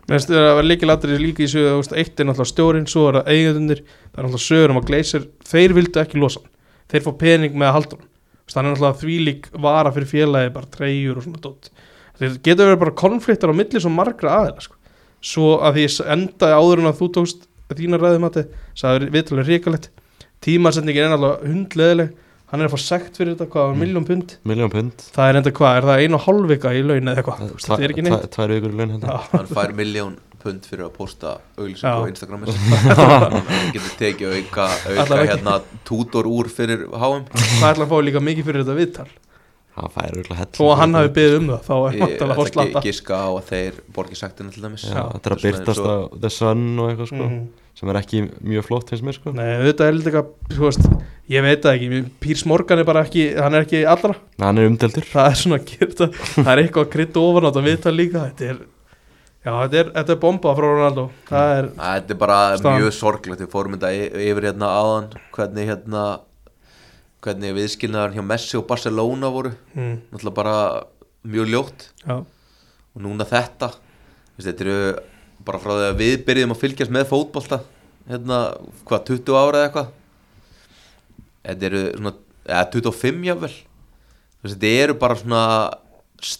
það að vera líkilatri líka í veist, Eitt er náttúrulega stjórinn, svo er það eigendunir Það er náttúrulega sögur um að Gleisir Þeir vildu ekki losa hann. Þeir fá pening með að halda hann Hann er náttúrulega þvílík vara fyrir félagi Bara treyjur og svona dótt Þeir getur verið bara konfliktar á milli svo margra aðeila sko. Svo að því endaði áður en að þú tókst þína ræðum að það er viðtalið ríkalegt Tímasendingin er náttúrulega hundleðileg Hann er að fá sekt fyrir þetta, hvað, mm. miljón pund? Miljón pund. Það er enda hvað, er það einu og hálf vika í laun eða eitthvað? Þetta er ekki neitt. Tvær vikur í laun hérna hann fær miljón pund fyrir að posta auglýsingu Já. á Instagram hann getur tekið auka, auka hérna tútor úr fyrir HM Það ætla að fá líka mikið fyrir þetta viðtal Það fær auðvitað Þó að hann hafi beðið um það Þá er ég ætla slatta ekki giska á að þeir borgi sektina til dæmis. Já, þetta er að byrtast og- á The Sun og eitthvað sko Mhm. sem er ekki mjög flott finnst mér sko. Nei, þetta er líka þú veist, Ég veit það ekki, Pírs Morgan er bara ekki Hann er ekki allra. Nei, Hann er umdeldur Það er svona þetta Það er eitthvað að krytta ofan á þetta viðtal líka Þetta er Já, þetta er, þetta er bomba frá Ronaldo. Það er Æ, Þetta er bara Staðan. mjög sorglegt við fórum þetta yfir hérna áðan hvernig hérna hvernig viðskilnaðar hjá Messi og Barcelona voru. Mm, náttúrulega bara mjög ljótt. Já, og núna þetta Vist, þetta eru bara frá því að við byrjum að fylgjast með fótbolta hérna, hvað, 20 ára eða eitthvað? Þetta eru svona eða 25 jáfnvel veist, þetta eru bara svona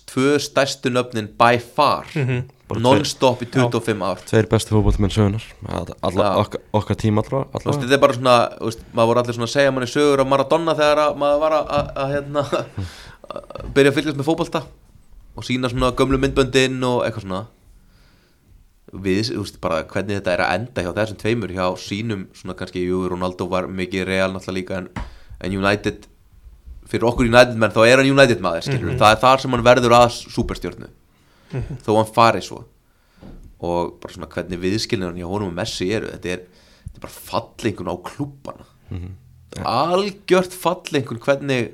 tvö stærstu nöfnin by far. Mhm. Bara non-stop í 25 ár. Tveir bestu fótboltmenn sögunar okkar, okkar tíma allra, þetta er bara svona, veist, maður voru allir svona að segja manni sögur á Maradona þegar að maður var að, að, að hérna, að byrja að fylgjast með fótbolta og sína svona gömlu myndböndin og eitthvað svona. Við, þú veist, bara hvernig þetta er að enda hjá þessum tveimur hjá sínum svona kannski, jú, Ronaldo var mikið real náttúrulega líka en, en United fyrir okkur United menn þá er hann United maður, skilur það er þar sem hann verður að superstjórnu þó hann fari svo og bara svona hvernig viðskilnir hjá honum og Messi eru, þetta er, þetta er bara fallengun á klúbbana algjört fallengun hvernig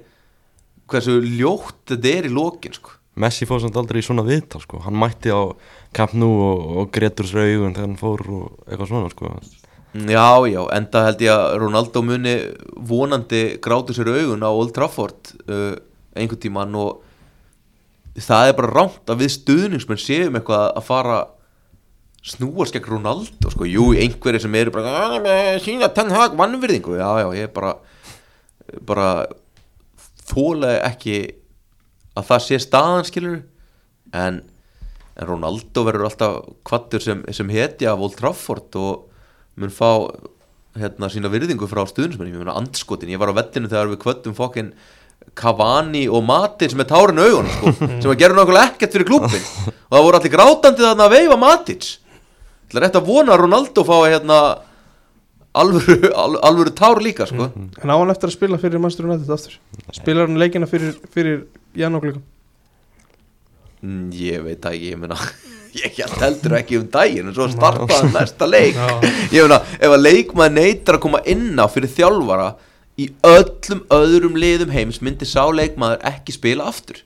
hversu ljótt þetta er í lokin sko. Messi fór samt aldrei í svona viðtal sko. hann mætti á Camp Nou og, og gretur sér augun þegar hann fór og eitthvað svona sko. já, já, enda held ég að Ronaldo muni vonandi grátu sér augun á Old Trafford uh, einhvern tímann og það er bara rámt að við stuðningsmenn séum eitthvað að fara snúast gegn Ronaldo sko, jú, einhverjir sem eru bara "Ah, með sína Ten Hag vannvirðingu já, já, ég er bara bara þóla ekki að það sé staðan skilur en, en Ronaldo verður alltaf kvattur sem, sem hetja af Old Trafford og mun fá hérna sína virðingu frá stuðnismenn ég meina andskotin, ég var á vellinu þegar við kvöttum fokkin Cavani og Matic með tárin augun sko, sem að gera nákvæmlega ekkert fyrir klúbbin og það voru allir grátandi þarna að veifa Matic. Það er rétt að vona að Ronaldo fái hérna alvöru, al, alvöru tár líka sko. En á hann eftir að spila fyrir Manchester United aftur? Spilar hann leikina fyrir, fyrir janúklíkum Mm, Ég veit að ég meina Ég held heldur ekki um daginn en svo startaði næsta leik. Ég meina, ef að leikmaður neytar að koma inn á fyrir þjálfara í öllum öðrum liðum heims myndi sá leikmaður ekki spila aftur.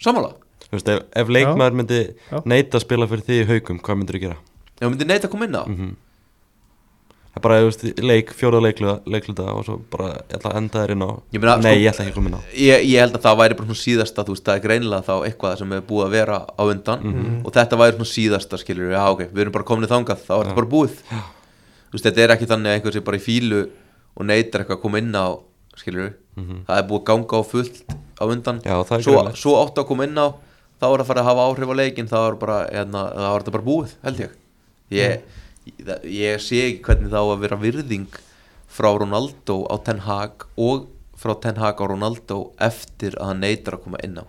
Samanlega Þú veist, ef, ef leikmaður myndi Já. neita að spila fyrir því í haugum hvað myndir þú gera? Ef myndi neyta að koma inn á? Mm Það er bara, þú veist, leik, fjóra leikluta, og svo bara, ég ætla að enda þér inn á Ég meina, Nei, sko- ég ætla ekki að koma inn á. ég, ég held að það væri bara svona síðasta þú veist, það er greinilega þá eitthvað sem er búið að vera á undan. Og þetta væri svona síðasta skilur já ok, við erum bara komin í þangað þá er þetta bara búið. Þú veist, þetta er ekki þannig að einhver sem bara í fílu og neytar eitthvað að koma inn á skilur það er búið að ganga á fullt á undan. Já, það svo, svo áttu að koma inn á þá er að fara að hafa áhrif á leikin þá er, bara, hérna, þá er þetta bara búið, held ég. Ég, ég, ég sé ekki hvernig það á að vera virðing frá Ronaldo á Ten Hag og frá Ten Hag á Ronaldo eftir að hann neytar að koma inn á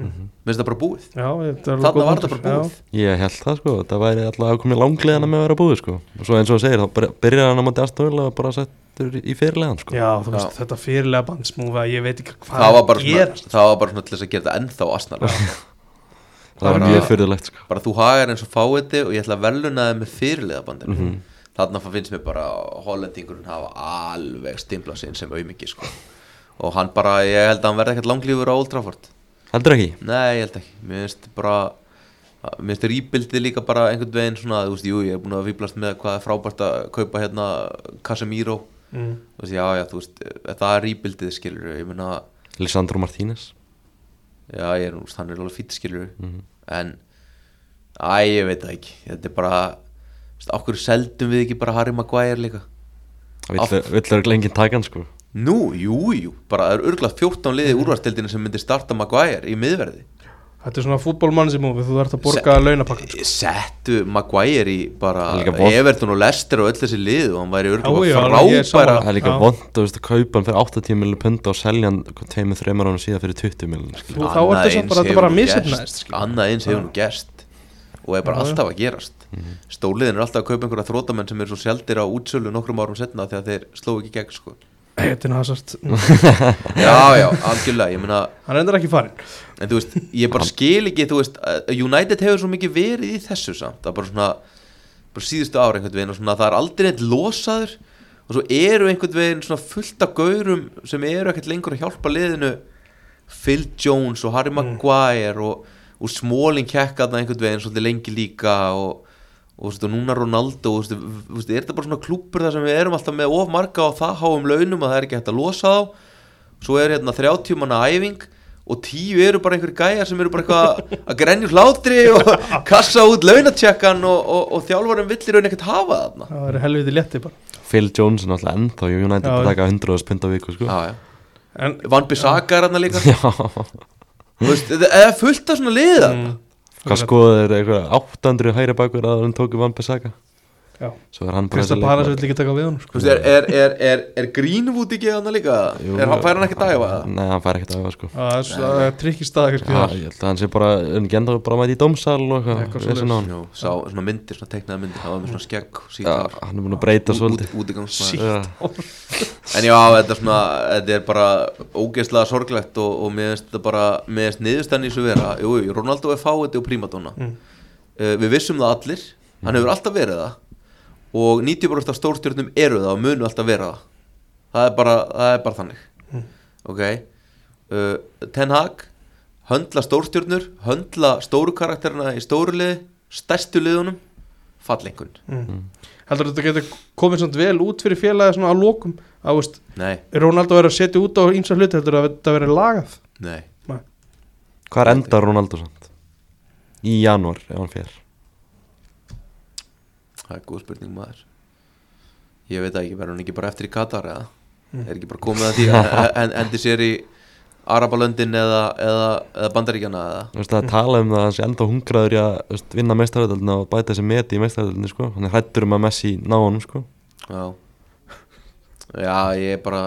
mér finnst það bara búið. Já, þarna var þetta bara búið. Ég held það, sko, það væri alltaf að koma langleðana með að vera búið, sko. Og svo eins og þú segir, þá byrja- byrjar hann á móti aðstofil og bara settur í fyrirlegan, sko. Já, þú veist, Já. þetta fyrirlega bandsmúfa Ég veit ekki hvað það var bara svona, það var bara svona til þess að gera þetta ennþá asnar Það var mjög fyrirlegt, sko. bara þú hagar eins og fáiði og ég ætla að veluna Mhm. þarna finnst mér bara að hollendingurinn hafa alveg stimplað sinn sem aumingi sko. og hann bara, ég held að hann verði ekkert langlífur á Old Trafford Heldur ekki? Nei, ég held ekki, mér finnst bara mér finnst rýpildið líka bara einhvern veginn svona, þú veist, jú, ég er búin að fýblast með hvað er frábært að kaupa hérna Casemiro, mm. þú veist, já, já, þú veist það er rýpildið, skilur, ég meina Lisandro Martínez? Já, ég er nú, hann er alveg fýtt, skilur Mhm. en, æ, ég veit það ekki. Þetta er bara, þú veist, okkur seldum við ekki bara Harry Maguire líka? Vill það enginn taka hann, sko Nú, jú, jú, bara það er örglað 14 liði úrvarstildinu sem myndir starta Maguire í miðverði Þetta er svona fútbólmann sem múfi Þú þarf að borga launapakkan Settu Maguire í bara er. Everton og Leicester og öll þessi lið og hann væri örglað er frábæra. Það er líka vond, að kaupa hann fyrir 80 miljonir pund og selja hann tveimur, þreimur ánum síðan fyrir 20 miljonir, Þú- skilja þá er þetta bara- bara gerst. skilur. Annað eins hefur nú gerst og er bara alltaf að gerast Mhm. Stórliðin er alltaf að kaupa einhverja þrótamenn sem eru svo sjaldir á útsölu nokkrum árum setna þegar þeir slóu ekki gegn sko. Heitin Hazard. Já, já, algjörlega, ég meina Hann er endur ekki farin En þú veist, ég bara skil ekki, þú veist, United hefur svo mikið verið í þessu samt, það er bara svona, bara síðustu ára einhvern veginn og svona, það er aldrei neitt losaður og svo eru einhvern veginn svona fullt af gaurum sem eru ekkert lengur að hjálpa liðinu. Phil Jones og Harry Maguire og, og Smalling kekkaðna einhvern veginn svolítið lengi líka og, og, þú veist, og núna Ronaldo, þú veist, þú veist, er þetta bara svona klúpur þar sem við erum alltaf með of marga á það háum launum að það er ekki hægt að losa þá. Svo er hérna 30 manna æfing og tíu eru bara einhverjir gæjar sem eru bara eitthvað að grenju hlátri og kassa út launatjekkan og, og, og þjálfarum villir raun ekkert hafa þarna. Það er helviti létti bara. Phil Jones er náttúrulega ennþá í United Já, að taka 100 pund á viku sko. Já, já. En Van Bissaka er hann líka. Já. Þú veist, það er fullt af svona liða Mm. Hvað skoðið er eitthvað 800 hæri bakur að hann tóku Van Bissaka Já. Svo er hann bara Krista þessi Palas leikmaður. vill ekki taka við honum Þú sko. er, er, er, er, er Greenwood ekki hann líka? Jú, er, hann fær hann ekki dæfa? Nei, hann fær ekkert að æfa sko. Það er svo- það er trikki stað kannski Já, þar. ég held að hann sé bara, en ekki enda bara að mæta í dómsal og Eitthvað hann. Myndir, svona teiknaða myndir hann var með svona skegg hann er búin að breyta svolítið. Já, En já, þetta er svona, þetta er bara ógeðslega sorglegt og, og mér finnst þetta bara, mér finnst niðurstæðan í þessu vera Jú, Ronaldo er fáið og prímadonna. Mm. uh, Við vissum það allir, hann hefur alltaf verið það Og 90% af stórstjórnum eru það og munu alltaf vera það. Það er bara, það er bara þannig. Mm. Ok. Uh, Ten Hag, höndla stórstjórnur, höndla stóru karakterina í stóru liði Stærstu liðunum, fallengun mm. heldur þetta getur komið svona vel út fyrir félagi svona að lokum? Að veist, Nei, Ronaldo verið að setja út á ímsa hluti heldur að þetta verið lagað? Nei. Hvað er enda Ronaldo samt? Í janúar, ef hann fer Það er góð spurning maður. Ég veit ekki, verður hann ekki bara eftir í Katar eða? Mm. Er ekki bara komið að því en, en, endi sér í Arabalöndin eða, eða, eða Bandaríkjana eða? Þú veist það að tala um það að hann sé enda hungraður í að vinna meistaröldina og bæta þessi meti í meistaröldinni sko. Hann er hættur um að Messi ná honum sko. Já. Já, ég er bara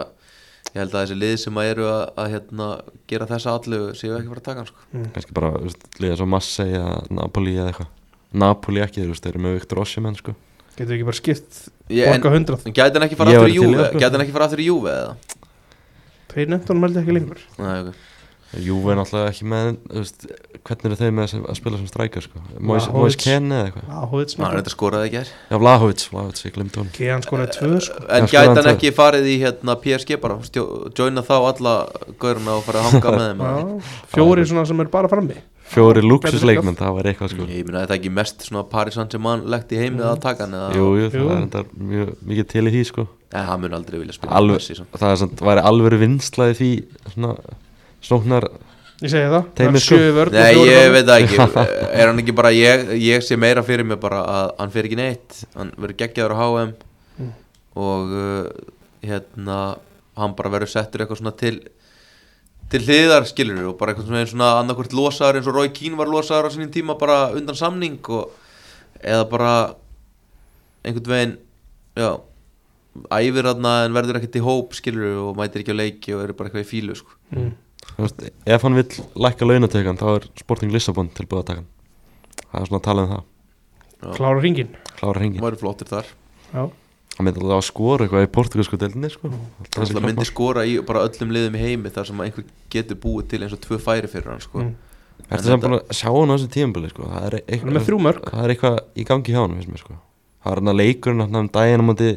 Ég held að þessi lið sem að eru að, að hérna, gera þessa allu séu ekki fara að taka hann sko. Kannski bara, þú veist, liða svo Marseille eða Napoli eða eitthvað Napoli ekki, þú veist, þeir eru með Viktor Osimhen sko. Getur ekki bara skipt Ég- borga hundrað? gæti hann ekki fara Ég aftur væri í til í Júve það. Gæti hann ekki fara aftur í Júve eða? Þeir nefndan meldi ekki lengur. Nei, ok. Júve er náttúrulega ekki með, þú veist, hvernig eru þeir með þess að spila sem strækjar sko? Moise Vlahovic. Moise Ken eða eitthvað? Áhóðið Hann er þetta skoraði ekki hér Já, Vlahovic, Vlahovic, ég glemdi honum. Kean skoraði tvö sko. En Já, gæti skoraði hann hann tvö. ekki farið í hérna PSG bara? Stjó, Joina þá alla gauruna og farið að hanga með þeim? Já, fjóri svona sem er bara frammi Fjóri luxusleikmenn, það var eitthvað sko Ég meina þetta ekki mest svona Paris Saint-Germain legt í heimið að taka hann eða Jú, jú, Jú. það er enda mjög mikið til í því sko Nei, hann mun aldrei vilja spila Alveg, Messi, svona. það er samt, væri alveg vinslaði því svona snóknar Ég segi það, það er sko. sjö vörn og Nei, ég veit það ekki Er hann ekki bara, ég, ég sé meira fyrir mig bara að hann fer ekki neitt Hann verður geggjaður á HM Mm. Og uh, hérna Hann bara verður settur eitthvað svona til Til hliðar skilur Og bara eitthvað svona, svona annarkvort losaður eins og Rói Kín var losaður á sínum tíma Bara undan samning og, Eða bara Einhvern veginn Já Æfir hann en verður ekkert í hóp skilur Og mætir ekki á leiki og eru bara eitthvað í fílu sko. Mm. Veist, Ef hann vill lækka launatökan þá er Sporting Lissabon tilbúið að taka hann Það er svona að tala um það Já. Klára ringin Klára hringin Væri flottir þar Já, Hann myndi alltaf að skora eitthvað í portugalsku deildinni sko. Alltaf Það þessi myndi skora í bara öllum liðum í heimi þar sem að einhver getur búið til eins og tvö færi fyrir hann sko. Mm. Ertu sem búin að sjá hann á þessu tímabili sko? Það er, hann er með eitthvað, það er eitthvað í gangi hjá hann finnst mér sko. Það er hann að leikurinn hann um daginn á móti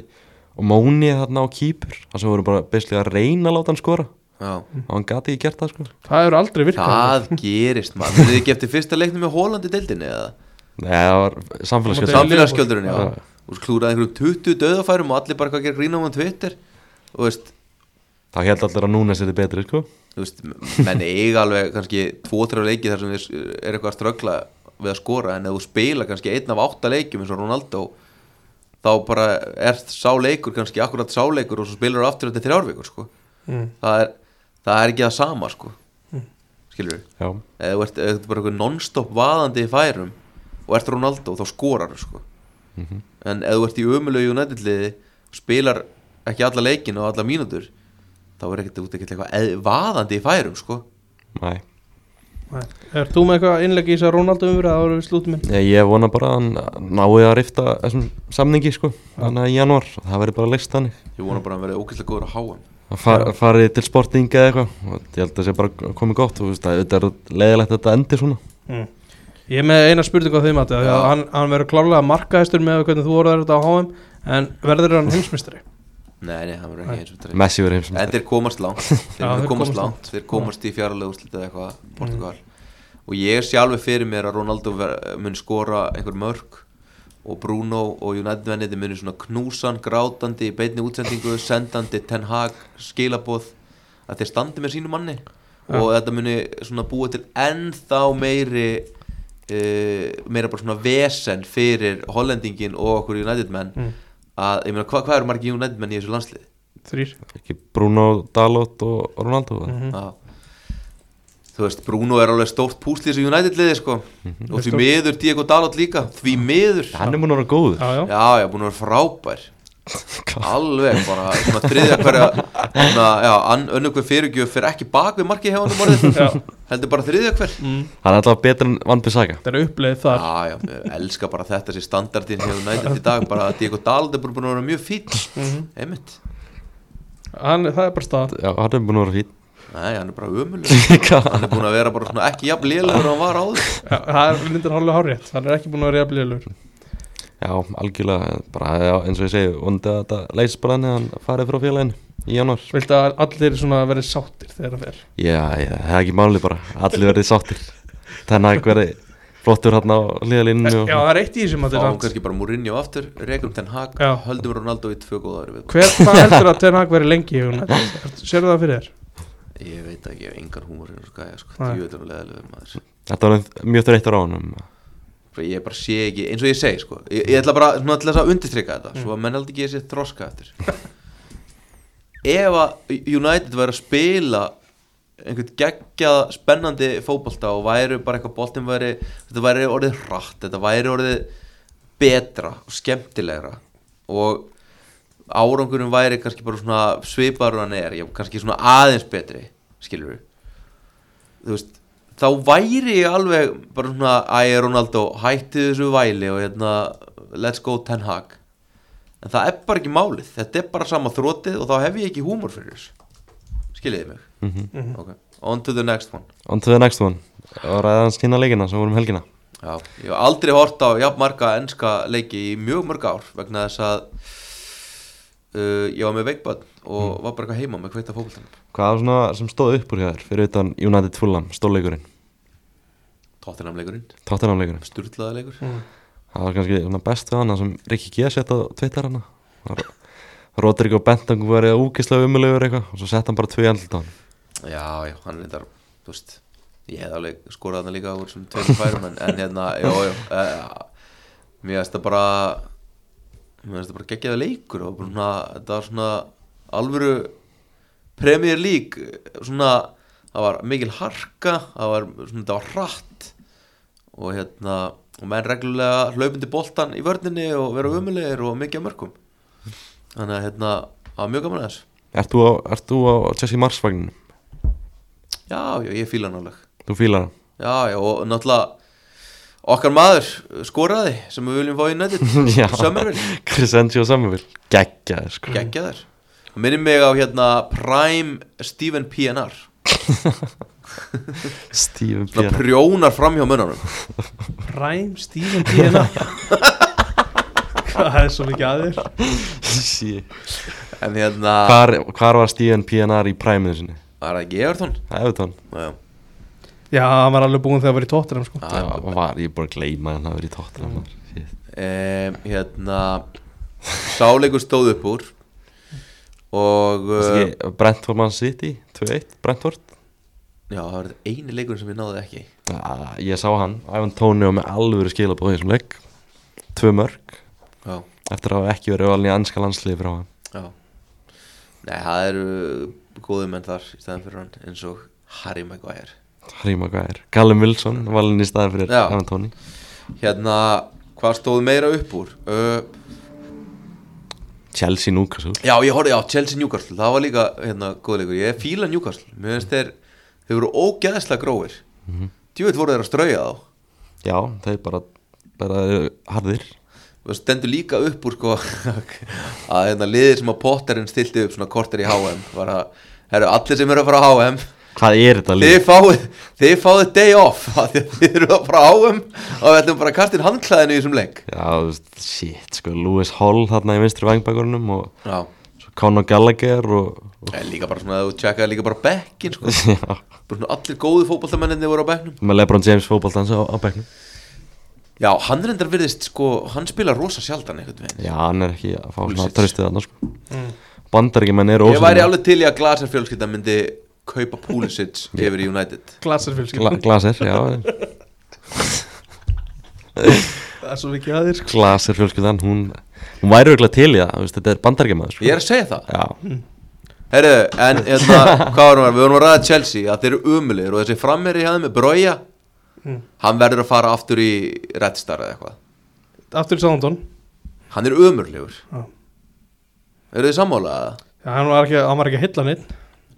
og Móni þarna á kýpur. Það sem voru bara beslega að reyna að láta hann skora. Já. og hann gati ekki gert það sko. Það eru aldrei virkað. Það gerist maður. Þið ekki eftir fyrsta leiknum með Hólandi deildinni eða Nei, það var samfélagsskjöld Sam- Samfélagsskjöldurinn, já. Og klúraði einhverjum 20 döðafærum og allir bara eitthvað að gera grína á um Twitter. Og veist, Það held allir að núna sér þið betri sko. þú veist menn eiga alveg kannski 2-3 leiki þar sem þið er eitthvað að ströggla við að skora. En ef þú spila kannski einn af 8 leikjum eins og Ronaldo þá bara er sá leikur kannski akkurat sá leikur og svo spilar þú aftur eftir þrjárvíkur sko. mm. það, er, það er ekki það sama sko. skilur við Já, ert, og ert Ronaldo þá skorar sko. Mhm. en ef þú ert í ömulegu United-liði og spilar ekki alla leikin og alla mínútur þá er ekkert út ekkert eitthvað vaðandi í færum sko. næ Er þú með eitthvað innlegg í þess að Ronaldo umverða að það við slútum minn? Ég, ég vona bara að hann nái að rifta þessum samningi sko Þannig að í janúar, það verður bara leist þannig ég vona bara að hann verði ógæslega góður að háa að far, farið til sporting eða eitthvað og ég held að það sé bara komið gott og þetta er leiðilegt að þetta endi svona Mm. Ég er með eina spurningu á þeim að Já. hann, hann verður klárlega markaðistur með hvernig þú orðar þetta á HM en verður hann heimsmystari? nei, nei, hann verður ekki eins og þetta Messi verður heimsum en þeir komast langt. Þeir, komast komast langt. þeir komast í fjárlega úrslita eða eitthvað Portugal. Og ég sé alveg fyrir mér að Ronaldo mun skora einhver mörg og Bruno og United-venniti muni svona knúsan, grátandi í beinni útsendingu, sendandi Ten Hag, skilaboð að þeir standi með sínu manni. Og þetta muni svona búa til ennþá meiri uh, meira bara svona vesen fyrir hollendingin og okkur United menn. Mm. að, ég meina, hva, hvað eru margir United menn í þessu landsliði? Þrýr ekki Bruno, Dalot og Ronaldo Mhm. Já. Þú veist, Bruno er alveg stórt púsli í þessu United liði sko og því miður Diego Dalot líka. Því miður. Hann er múin að vera góður. Já, já, Já, já, búin að vera frábær. Alveg bara svona þriðja hverja önnur hver fyrirgjöf fyrir ekki bak við markið hjá hann um orðið. Já. heldur bara þriðja hver. Mm. hann er alltaf betur en Van Bissaka. Þetta er uppleið þar. Já, já, ég elska bara þetta sem standardin hefur nættið í dag bara að Diego Dalot er búin að vera mjög fín Mhm. einmitt. Hann, Það er bara stað já, hann er múin að vera fín Nei, hann er bara ömulur hann er búin að vera bara svona ekki jafn lélegur og hann var áður. Já, Það er lindur hálflega hárétt Hann er ekki búin að vera jafnlegur já, algjörlega bara, já, eins og ég segi, vondi að þetta leys bara hann hann farið frá félaginu í januar Viltu að allir verið sáttir þegar það fer? Já, já, það er ekki máli bara allir verið sáttir. Þannig að verið flottur hann á liðalínu og Já, það er eitt í þessum að Fáum þetta kannski bara Mourinho aftur, rekum Ten Hag Já. höldum Ronaldo í tvö góða ári við Hver, hvað heldur að Ten Hag verið lengi? Sérðu það fyrir þér? Ég veit ekki, ég hef engar húmor hérna sko, Ég bara sé ekki, eins og ég segi sko Ég, ég ætla bara svona til þess að undirstrykka þetta Svo að menn heldur ekki þessi þroska eftir. Ef að United væri að spila einhvern geggjað spennandi fótbolta og væri bara eitthvað boltin væri þetta væri orðið hratt, þetta væri orðið betra og skemmtilegra og árangurinn væri kannski bara svona svipar og hann er, kannski svona aðeins betri skilur við þú veist, þá væri ég alveg bara svona, æ, Ronaldo hætti þessu væli og hérna let's go Ten Hag. En það er bara ekki málið, þetta er bara sama þrótið og þá hef ég ekki húmor fyrir þessu. Skiljiði mig? Mhm. ok, on to the next one. On to the next one. Og ræða hans tína leikina sem vorum um helgina. Já, ég hef aldrei hort á jafn marga enska leiki í mjög mörg ár vegna þess að uh, ég var með veikbönn og var bara eitthvað heima með kveita fókbaltanum hvað var svona sem stóð upp úr hjá þér fyrir utan United Fulham, stórleikurinn Tottenham-leikurinn, Tottenham-leikurinn sturlaða leikur Mm. það var kannski svona best við hana sem Rikki G sett á Twitter hana. Rodrigo Bentang var eða úkislega umulegur eitthvað og svo sett hann bara tvö andlut á hann. Já, já, hann er þetta, þú veist ég hef alveg skorað hann líka úr sem tveimur færum en, en hérna, já, já uh, mér finnst það bara mér finnst það bara geggjaði leikur og bara svona, þetta var svona alvöru Premier League svona, það var mikil harka það var, svona, þetta var hratt og hérna og menn reglulega hlaupindi boltan í vörninni og vera umulegir og mikið að mörgum þannig að hérna, það var mjög gaman að þessu Ert þú á, ert þú á Jesse Mars vagninu? Já, já, ég fíla hann alveg Þú fílar hann? Já, já, og náttúrulega okkar maður skoraði sem við viljum fá í nættið Já. Sömmerville, Crescencio Summerville. Geggjaður sko. Geggja þær Það minnir mig á hérna Prime Steven PNR Steven Svona Pjana prjónar fram hjá munanum Prime Steven DNA Hvað er svo mikið aðeins? En hérna, hvar, hvar var Steven PNR í præminu sinni? var það ekki Everton? Evertón Já, Já, hann var alveg búinn þegar það var í tóttunum sko. já, Já, var, ég er bara að gleyma hann að vera í tóttina mm. um, Hérna Sáleikur stóð upp úr Og uh, Brentford Man City 2-1 Brentford? Já, það var eini leikur sem ég náði ekki. Ja, Ég sá hann, Ivan Tóni og með alvöru skilabóð í þessum leik. Tvö mörg Já, Eftir að hafa ekki verið valin í ennska landsliði frá hann. Já. Nei, það eru góði menn þar í staðan fyrir hann eins og Harry Maguire Harry Maguire. Callum Wilson valin í staðin fyrir Já. Ivan Tóni Hérna, hvað stóð meira upp úr? Uh, Chelsea Newcastle. Já, ég horfði á Chelsea Newcastle. Það var líka, hérna, góð leikur. Ég fíla Newcastle. Mér finnst þeir, þeir eru ógeðslega grófir mm -hmm. Djúveit voru þeir að strauja þá? Já, þeir bara, bara harðir. Það stendur líka upp úr sko að hérna liðir sem að Potterinn stilti upp svona korter í HM var að, herru, allir sem eru að fara á HM Hvað er þetta þið lið? fáið, þið fáið day off þið eru að fara á HM og við ætlum bara að kasta inn handklæðinu í þessum leik. Já, shit, sko, Lewis Hall þarna í vinstri vangbækurunum og Já, svo Conor Gallagher og, og líka bara svona að þú tjekkaði líka bara bekkin sko. Já, bara svona allir góðu fótballtamenninni voru á bekknum. Með Lebron James fótboltans á, á bekknum. Já, hann reyndar virðist sko, hann spila rosa sjaldan veginn. Já, hann er ekki að fá svona tröstið þarna sko. Mm. Bandaríkjumenn eru Ég væri alveg til í að glasar fjölskylda myndi kaupa Pulisic yfir í United Glasser Gla fjölskyldan Glaser, já Það er svo mikið aðeins sko. Glaser fjölskyldan, hún Hún væri auðvitað til í það, þú veist, þetta er bandarækjamaður sko. Ég er að segja það Já, Herru, en hérna, hvað varum við? Við vorum að ræða Chelsea að þeir eru umulir og þessi frammeri hjá þeim er Brója Mm. Hann verður að fara aftur í Red Star eða eitthvað Aftur í Sándón Hann er umurlegur Já. Eru þið sammálaða? Já, hann var ekki, hann var ekki að hylla neitt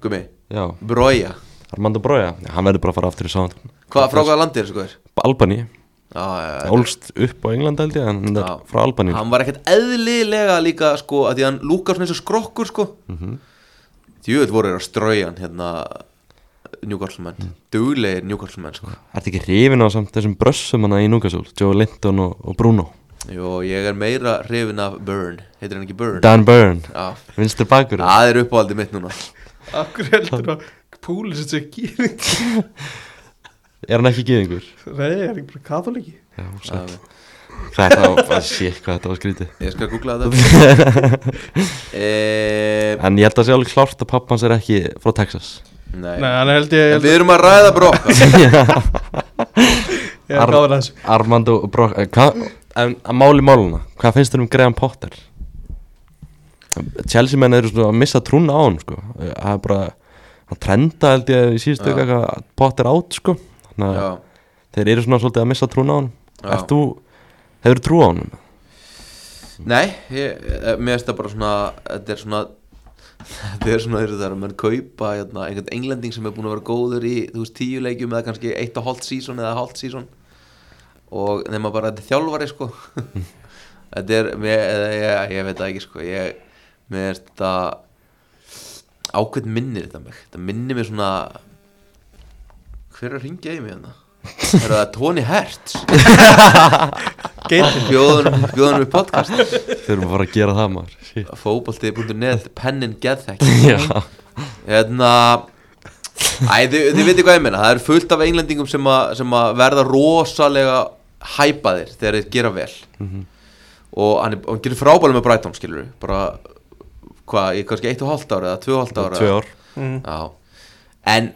Gumi, já, Brója Armando Broja? Hann verður bara að fara aftur í sánd Hvað, frá hvaða landi er þessu já, já ólst upp á England held ég En hann er frá Albani Hann var ekkert eðlilega líka sko að því hann lúkar svona eins og skrokkur sko. Mm Mhm. Djúvöld voru þeir að strauja hann hérna Newcastle-menn, Mm. duglegir Newcastle-menn sko. Ertu ekki hrifin á samt þessum brössum hana í Núkasúl Joe Linton og, og Bruno? Jó, ég er meira hrifin af Burn, heitir hann ekki Burn? Dan Byrne, vinstur bakur það er uppáhaldið mitt núna Akkur heldur að Púlis þetta er gýring Er hann ekki gýðingur? Nei, er ekki bara katholiki Já, Já, satt Þetta var, shit, hvað þetta var skrítið. Ég skal googla þetta. E, En ég held að sé alveg klárt að pappans er ekki frá Texas. Nei, Nei, hann held ég En við erum að ræða er Ar- að Armando Brock eh, að máli máluna Hvað finnst þér um Graham Potter? Chelsea menn eru svona að missa trúna á hann sko. Það er bara Hann trenda held ég í síðustu eitthvað Potter átt sko. Þannig að Já, þeir eru svona svolítið að missa trúna á hann Já. Ert þú, hefur trú á hann? Nei, ég, eh, mér finnst það bara svona Þetta er svona Þetta er svona þegar mann kaupa hérna, einhvern englending sem er búin að vera góður í þú veist tíu leikjum eða kannski eitt og hálft sísón eða hálft sísón og nema bara þetta er þjálfari sko. Þetta er, mér, ég, ég veit það ekki sko. Ég, mér finnst þetta ákveð minnir þetta mig. Þetta minnir mér svona hver er að ringja í mig hérna? Er það Tony Hertz? Bjóðunum, bjóðunum í podcast. Þurfum að fara að gera það maður. Fókbalti.net pennin geðþekk hérna Æ, þið, þið veitir hvað ég meina. Það eru fullt af englendingum sem, a, sem að verða rosalega hæpaðir þegar þeir gera vel. Og hann, er, hann gerir frábælega með Brighton skilur bara hvað, í kannski eitt og hálft ára eða tvö og hálft ára tvö ár. Mm. En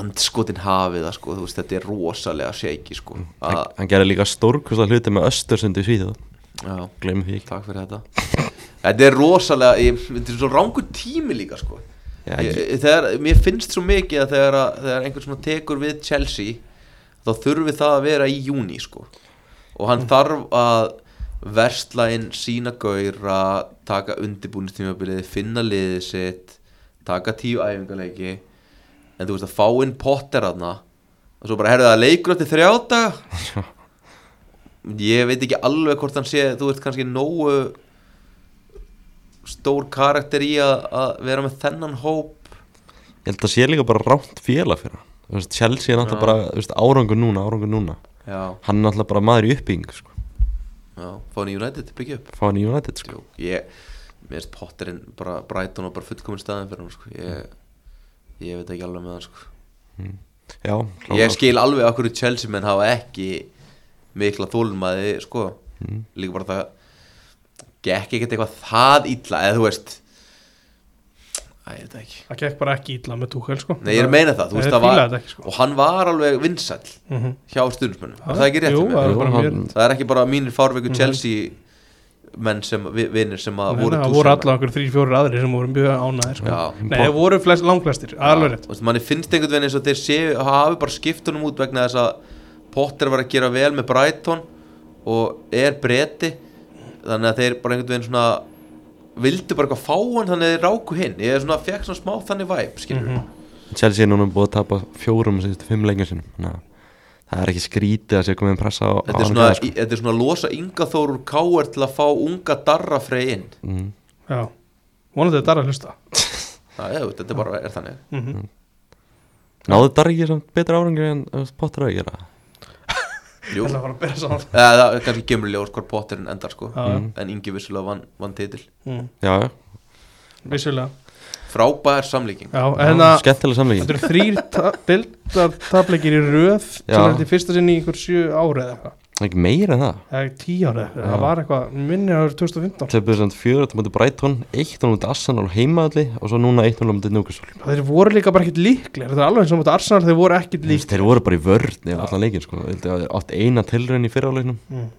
andskotin hafið það sko, þú veist, þetta er rosalega shaky sko. Hann, að, hann gerir líka stórkvistlega hluti með Östersund í Svíþjóð. Já, Gleimum því takk fyrir þetta. Þetta er rosalega, ég, þetta er svo rángur tími líka sko. Já, ég, þegar, mér finnst svo mikið að þegar, að, þegar einhver svona tekur við Chelsea þá þurfi það að vera í júni sko. Og hann þarf að versla inn sína gauðra taka undirbúinistímabilið finna liðið sitt taka tíu æfingarleiki en þú veist að fá inn potter aðna og svo bara herðu það leikur eftir þrjáta ég veit ekki alveg hvort hann sé þú veist kannski nógu stór karakter í að, að vera með þennan hóp. Ég held að sé líka bara rámt félag fyrir hann. Chelsea er náttúrulega bara árangur núna, árangur núna. Hann er náttúrulega bara maður í uppbygging sko. Já, fá hann í United byggja upp Fá hann í United sko. Jú, ég, mér finnst Potterinn bara Brighton og bara fullkomin staðin fyrir hann sko. ég, ég veit ekki alveg með hann sko. Já, ég skil alveg okkur Chelsea menn hafa ekki mikla þólmaði sko. Mm. líka bara það gekk ekkert eitthvað það illa eða þú veist Æ, ég veit það ekki Það gekk bara ekki ítla með túkvel sko Nei, ég er að meina það, þú veist það var ekki, sko. og hann var alveg vinsæll mm -hmm. hjá stundismönnum, er það ekki rétt Jú, mér? það er Jú, bara hann- það er ekki bara mínir fárveiku Mhm. Chelsea menn sem, vi- vinir sem að Nei, voru Það voru allavega okkur þrý, fjórir aðrir sem voru mjög ánæðir sko. Já. Nei, það voru flest, langflestir, alveg rétt Þú veist, manni finnst einhvern veginn eins og þeir séu hafi bara skipt honum út vegna þess að Potter var að gera vel með Brighton og er breti þannig að þeir bara einhvern veginn svona vildu bara eitthvað fá hann þannig að þeir ráku hinn. Ég er svona, fekk svona smá þannig væp skilur Mhm. Chelsea er núna búið að tapa fjórum síðustu fimm lengjum sinum Þannig að það er ekki skrítið að sé komið pressa á, á þetta, er svona, gæða, sko. í, þetta er svona að losa Inga Þórur Káer til að fá unga darra frey inn. Mm. Já, vonandi þetta er að hlusta. Það er, þetta er bara, er þannig. Mm -hmm. Náðu þetta ekki samt betra árangur en uh, Potter að gera Jú, Það er bara að bera saman. Eða það er kannski gemur ljós hvort Potterinn endar sko. Já, já. en Ingi vissulega vann, vann titil. Mm. Já, já, Vissulega. Frábær samlíking. Já, en það skemmtilega samleikin Þetta eru þrýr ta deildar tapleikir í röð sem Já. er þetta í fyrsta sinni í einhver sjö ára eða eitthvað ekki meira en það eða tíu ára, Já. það var eitthvað minni árið 2015 Töpuðu samt fjögur á mútið Brighton, eitt á mútið Arsenal heimaðalli og svo núna eitt á mútið Newcastle þeir voru líka bara ekkit líklegir það er alveg eins og mútið Arsenal, þeir voru ekkit líklegir Þeir voru bara í vörn í allan leikin sko. Átt eina tilraun í fyrráleiknum mm.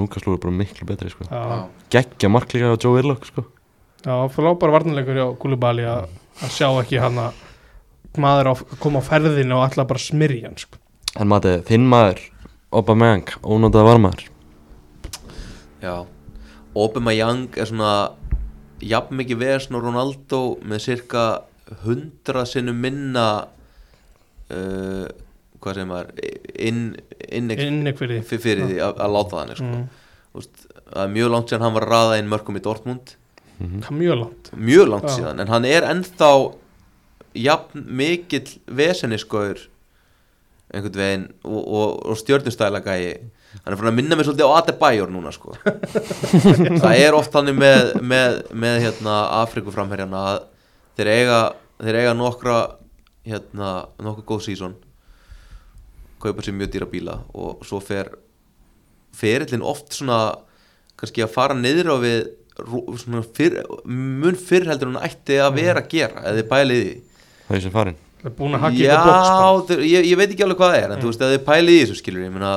Newcastle voru bara miklu betri sko. já, Gekkja marklíka á Joe Willock sko. já, fyrir bara varnarleikur hjá Koulibaly að að sjá ekki hann að maður á, koma á ferðinu og alltaf bara smyrja hann sko. En matið, þinn maður Aubameyang, ónótaða varmaður. Já. Aubameyang er svona jafn mikið vesn og Ronaldo með cirka 100 sinnum minna uh, hvað segir maður inn, inn, fyrir því. að, að láta þannig sko. mm. Þú veist, það er mjög langt síðan hann var að raða inn mörgum í Dortmund. Það er mjög langt. Mjög langt síðan en hann er ennþá jafn mikill veseniskoður einhvern veginn og, og, og stjörnustæla gæi hann er fyrir að minna mig svolítið á Adebayor núna sko. Það er oft hann með, með, með hérna Afrikuframherjana að þeir eiga, þeir eiga nokkra hérna, nokkuð góð sísón kaupa sér mjög dýra bíla og svo fer ferillin oft svona kannski að fara niður á við fyrr, mun fyrr heldur hann ætti að vera að gera eða því. Það er sem farin það er búin að hakka Já, ykkur bara. þeir, ég, ég veit ekki alveg hvað það er en þú veist, ef þið pælið í þessu skilur ég meina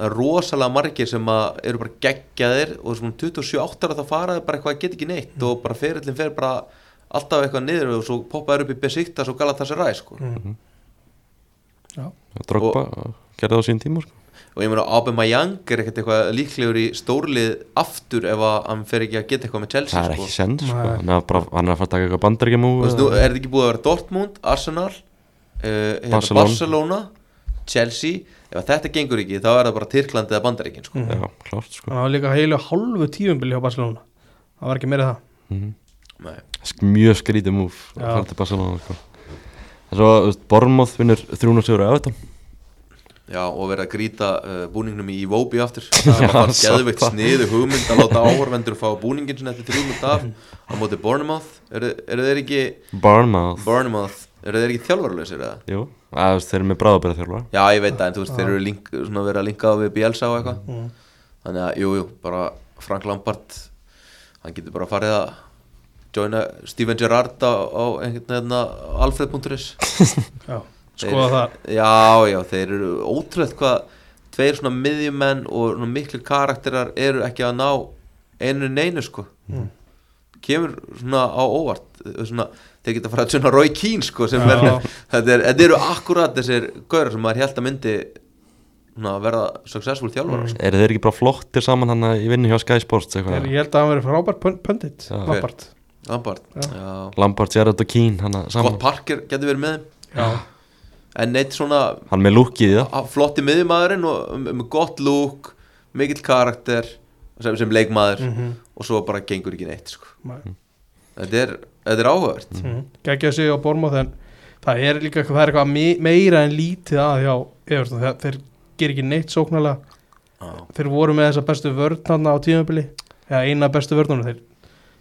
það er rosalega margir sem að eru bara geggjaðir og svona 27 ára þá faraði bara eitthvað að geta ekki neitt og bara ferillin fer bara alltaf eitthvað niður og svo poppaður upp í Besiktas og Galatasaray sko. mm. já, Drogba, gerði það á sín tíma sko. Og ég meina Aubameyang er ekkert eitthvað líklegur í stórlið aftur ef að hann fer ekki að geta eitthvað með Chelsea Það er sko. ekki sens sko. Nei. hann, er bara, hann er að fara að taka eitthvað Þú veist, nú er þetta ekki búið að vera Dortmund, Arsenal uh, hérna, Barcelona. Barcelona Chelsea, ef að þetta gengur ekki þá er það bara Tyrkland eða Bandaríkin sko. Mhm. Já, klárt sko. það var líka heilu hálfu tíumbili hjá Barcelona það var ekki meira það mm. Mjög skrítið múf að Já. fara til Barcelona sko. En svo, Bormoth vinnur 300 sigur á Evertón Já, og verið að grýta uh, búningnum í Iwobi aftur. Það var satt geðveikt það. sniðu hugmynd að láta áhorvendur fá búningin sinni eftir þrjúmund af á móti Bournemouth. Eru, eru þeir ekki Bournemouth. Bournemouth, eru þeir ekki þjálfarlausir eða? Jú, að, þeir eru með bráðabæra þjálfara Já, ég veit það, en þú veist, þeir eru link, svona verið að linka á við Bielsa og eitthvað. Mm. þannig að, jú, jú, bara Frank Lampard hann getur bara farið að joina Steven Gerrard á, á einhvern veginn alfred.is já, skoða það já, já, þeir eru ótrúlega hvað tveir svona miðjumenn og svona miklu karakterar eru ekki að ná einu neinu sko Mm. kemur svona á óvart svona, þeir geta farið að tjóna Roy Keane sko er, þetta, er, þetta eru akkurat þessir gaurar sem maður held að myndi svona, verða successful þjálfara Mm. sko. Eru þeir ekki bara flottir saman hann í vinnu hjá Sky Sports eitthvað ég held að hann verið frábært Já. Lampard Lampard, Já. já. Lampard, Gerrard og Keane hann Scott Parker getur verið með þeim já, en neitt svona Hann með lúkið í það flotti miðjumæðurinn og með með gott lúk mikill karakter sem, sem leikmaður mm og svo bara gengur ekki neitt sko. -hmm. þetta, er, þetta er áhugavert mm. geggja sig á Bormóð en það er líka það er eitthvað me meira en lítið að hjá Everton, þeir, þeir ger ekki neitt sóknarlega Já. þeir voru með þessa bestu vörðnarna á tímabili eða eina bestu vörðnarna þeir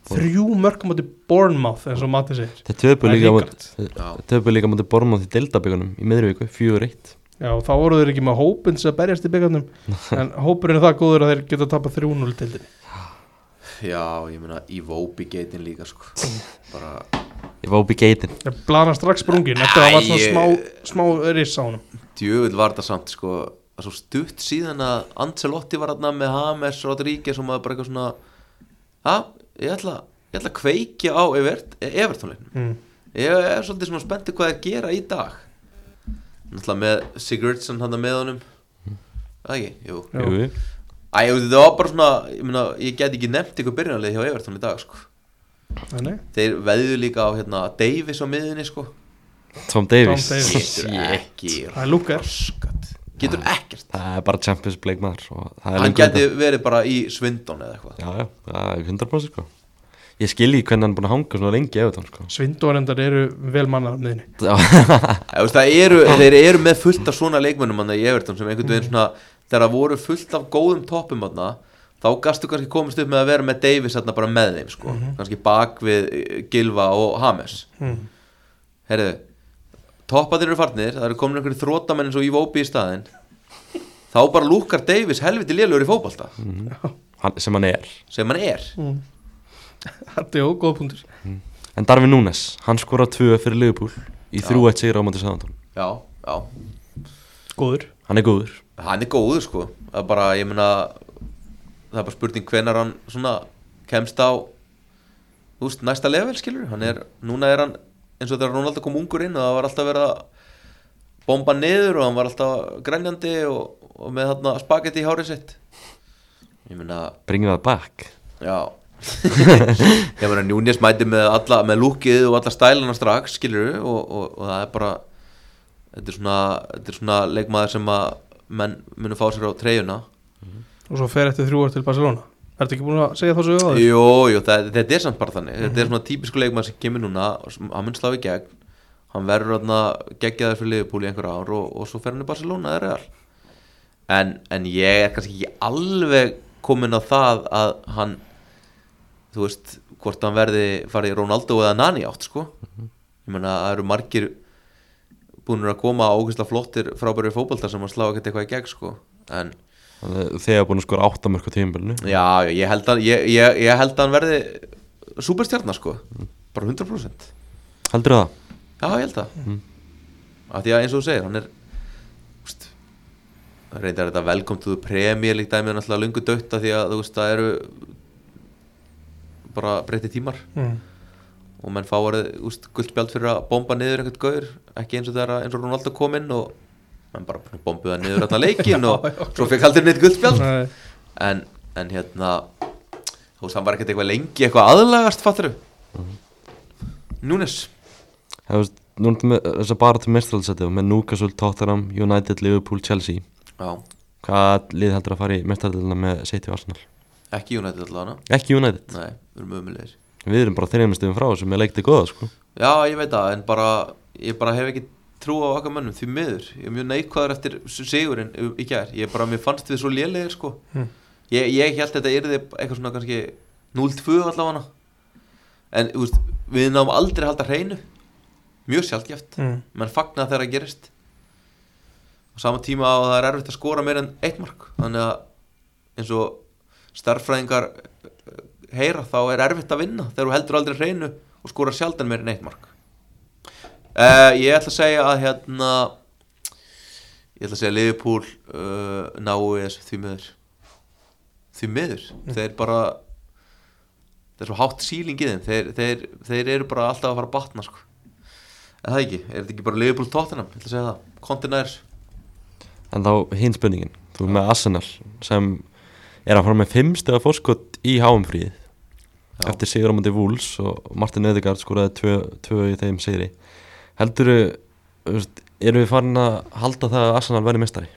þrjú mörgum átti Bournemouth eins og Matti segir. Þeir töpu Það líka, líka mútið Bormoth í Deildabíkunum í miðurvíku, 4-1 já, þá voru þeir ekki með hópin sem að berjast í byggarnum en hópurinn er það góður að þeir geta tapað 3-0 til þeir Já, ég meina í Vóbi geitin líka sko. bara Ég í geitin. Þeir blana strax sprungin eftir að það var svona Æ, smá, smá honum. Djöfull var þetta samt sko, að svo stutt síðan að Ancelotti var þarna með James Rodríguez og maður bara eitthvað svona að, ég ætla, ég ætla að kveikja á Evert, Evertonleiknum. Mm. Ég er svolítið svona spenntið hvað er að gera í dag. Náttúrulega með Sigurdsson hann með honum. Það ekki, jú. Jú. Æ, þetta var bara svona, ég meina, ég get ekki nefnt ykkur byrjunarlið hjá Everton í dag, sko. Þeir veðju líka á, hérna, Davis á miðinni, sko. Tom Davis Tom Davis. Getur ekki það er lúkar Getur ekkert. Það er bara Champions League maður og það er Hann geti verið bara í Svindon eða eitthvað. Já, já, það er 100% sko. Ég skil ekki hvernig hann er búin að hanga svona lengi hann sko. Svindorendar eru vel eru, Þeir eru með fullt af svona leikmönnum hann í Everton sem einhvern veginn svona þegar það voru fullt af góðum toppum þá gastu kannski komist upp með að vera með Davis hann bara með þeim, sko. Kannski bak við Gilva og Hames. Mm. Herðu, toppaðir eru farnir Það eru komin einhverju þrótamenn eins og Ívobi í staðinn. Þá bara lúkar Davis helviti lélur í fótbolta. Hann, sem hann er. Sem hann er. Þetta er góð punktur. En Darvin Núnes, hann skora tvö fyrir Liverpool í 3-1 sigur á móti Sáðantón já, já, Góður. Hann er góður. Hann er góður sko. Það er bara, ég meina það er bara spurning hvenar hann svona kemst á þú veist, næsta level skilur hann er, núna er hann eins og þegar Ronaldo kom ungur inn og það var alltaf verið að bomba niður og hann var alltaf grænjandi og, og með þarna spagetti í hárið sitt. Ég meina, Bring that back. Já. Ég meina Núnes mæti með, alla, með lúkið og alla stælana strax skilur og, og, og það er bara þetta er svona, þetta er svona leikmaður sem að menn munu fá sér á treyjuna. Og svo fer eftir þrjú ár til Barcelona Ertu ekki búin að segja það svo á þér? Jú, jú, það, þetta er samt bara þannig. Þetta er svona típisku leikmaður sem kemur núna hann mun slá í gegn. Hann verður þarna geggjaður fyrir í einhver ár og, og svo fer hann í Barcelona eða Real. En, en ég er kannski ekki alveg komin á það að hann þú veist, hvort hann verði farið í Ronaldo eða Nani átt sko. Ég meina, það eru margir búinur að koma ógeðslega flottir frábæri fótboltar sem hann slá ekkert eitthvað í gegn sko. En Þegar búin að skora 8 mörg á tímabilinu Já, ég held að ég, ég, ég held að hann verði superstjarnar sko, bara 100% Heldur það? Já, ég held það mm. að Því að eins og þú segir, hann er úst, reyndar þetta velkom til premjör líkt dæmi er náttúrulega lungu dötta því að þú veist, það eru bara breytti tímar Mm. og menn fá orðið, úst, guldspjald fyrir að bomba niður einhvern gaur, ekki eins og þegar eins og Ronaldo kom inn og menn bara bombuða niður þarna leikin og svo fekk aldrei neitt guldspjald en, en hérna þú veist, hann var ekkert eitthvað lengi eitthvað aðlagast, fattur Núnes. Það veist, nú erum við þess að bara til mestralsæti með Newcastle, Tottenham, United, Liverpool, Chelsea. Já, Hvað lið heldur að fara í mestralsætina með City og Arsenal? ekki United allavega Ekki United? Nei, við erum umulegir Við erum bara þeirra stöðum frá sem er leiktið góða sko. Já, ég veit það, en bara ég bara hef ekki trú á okkar mönnum því miður, ég er mjög neikvæður eftir sigurinn í gær, ég bara, mér fannst við svo lélegir sko, Mm. ég, ég held þetta yrði eitthvað svona kannski 0-2 allavega. En veist, við náum aldrei að halda hreinu. Mjög sjaldgæft. Mm. menn fagna þegar það gerist. Á sama tíma að það er erfitt að skora meira en eitt mark. Þannig að eins og starffræðingar heyra þá er erfitt að vinna þegar þú heldur aldrei hreinu og skora sjaldan meira en eitt mark uh, ég ætla að segja að hérna ég ætla að segja að Liverpool uh, náu í þessu því miður. Því miður? Þeir bara það er svo hátt síling í þeim. Þeir, þeir, þeir eru bara alltaf að fara að batna sko. Er það ekki? Er þetta ekki bara Liverpool Tottenham? Ég ætla að segja það. Kontinærs. En þá hinn spurningin Þú er með Arsenal sem er að fara með 5 stegar fórskot í háumfríð eftir sigur mútið Wools og Martin Ödegaard skoraði tvö, tvö í þeim sigri Heldur þú erum við farin að halda það að Arsenal verði mestari?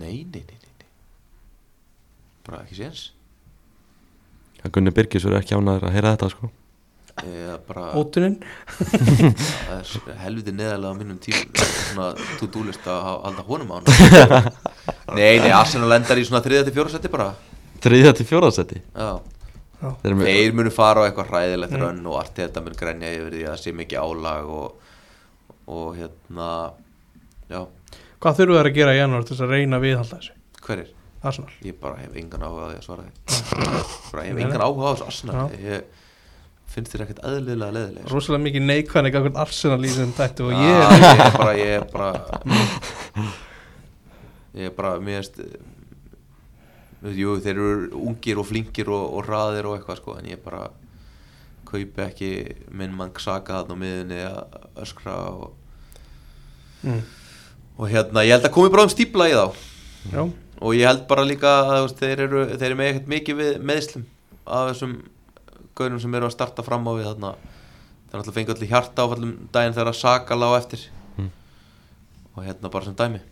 Nei, nei, nei, nei, nei. Bara ekki séns. að Gunni Birgis verður ekki ánæður að heyra þetta sko bara, Ótunin það er helviti neðalega á mínum tíma. Svona to-do-list að ha- halda honum á hann. nei, nei, Arsenal endar í svona þriða til fjóra seti bara. Þriðja til fjóraðsetti Já. Þeir munu fara á eitthvað hræðilegt rönn og allt þetta mun grænja yfir því að það sé mikið álag og, og hérna, já, Hvað þurfum þær að gera í janúar til þess að reyna að viðhalda þessu? hverir? Arsenal. Ég bara hef engan áhuga á því að svara því. Bara ég hef engan áhuga á þessu Arsenal. Ég finnst þér ekkert eðlilega leðileg Rosalega mikið neikvæðan ekki akkur Arsenal í þessum tættu og ég, er bara ég er bara ég er bara mér veist jú, þeir eru ungir og flinkir og, og raðir og eitthvað sko en ég bara kaupi ekki minn mann Xhaka þarna á miðunni að öskra og, mm. og hérna ég held að komi bráðum stípla í þá. Já, og ég held bara líka að þeir eru, þeir eru með ekkert mikið við meðslum af þessum gaurum sem eru að starta fram á við þarna. Það er alltaf fengið allir hjarta áfallum daginn þegar að Saka lá eftir. Mm. og hérna bara sem dæmi.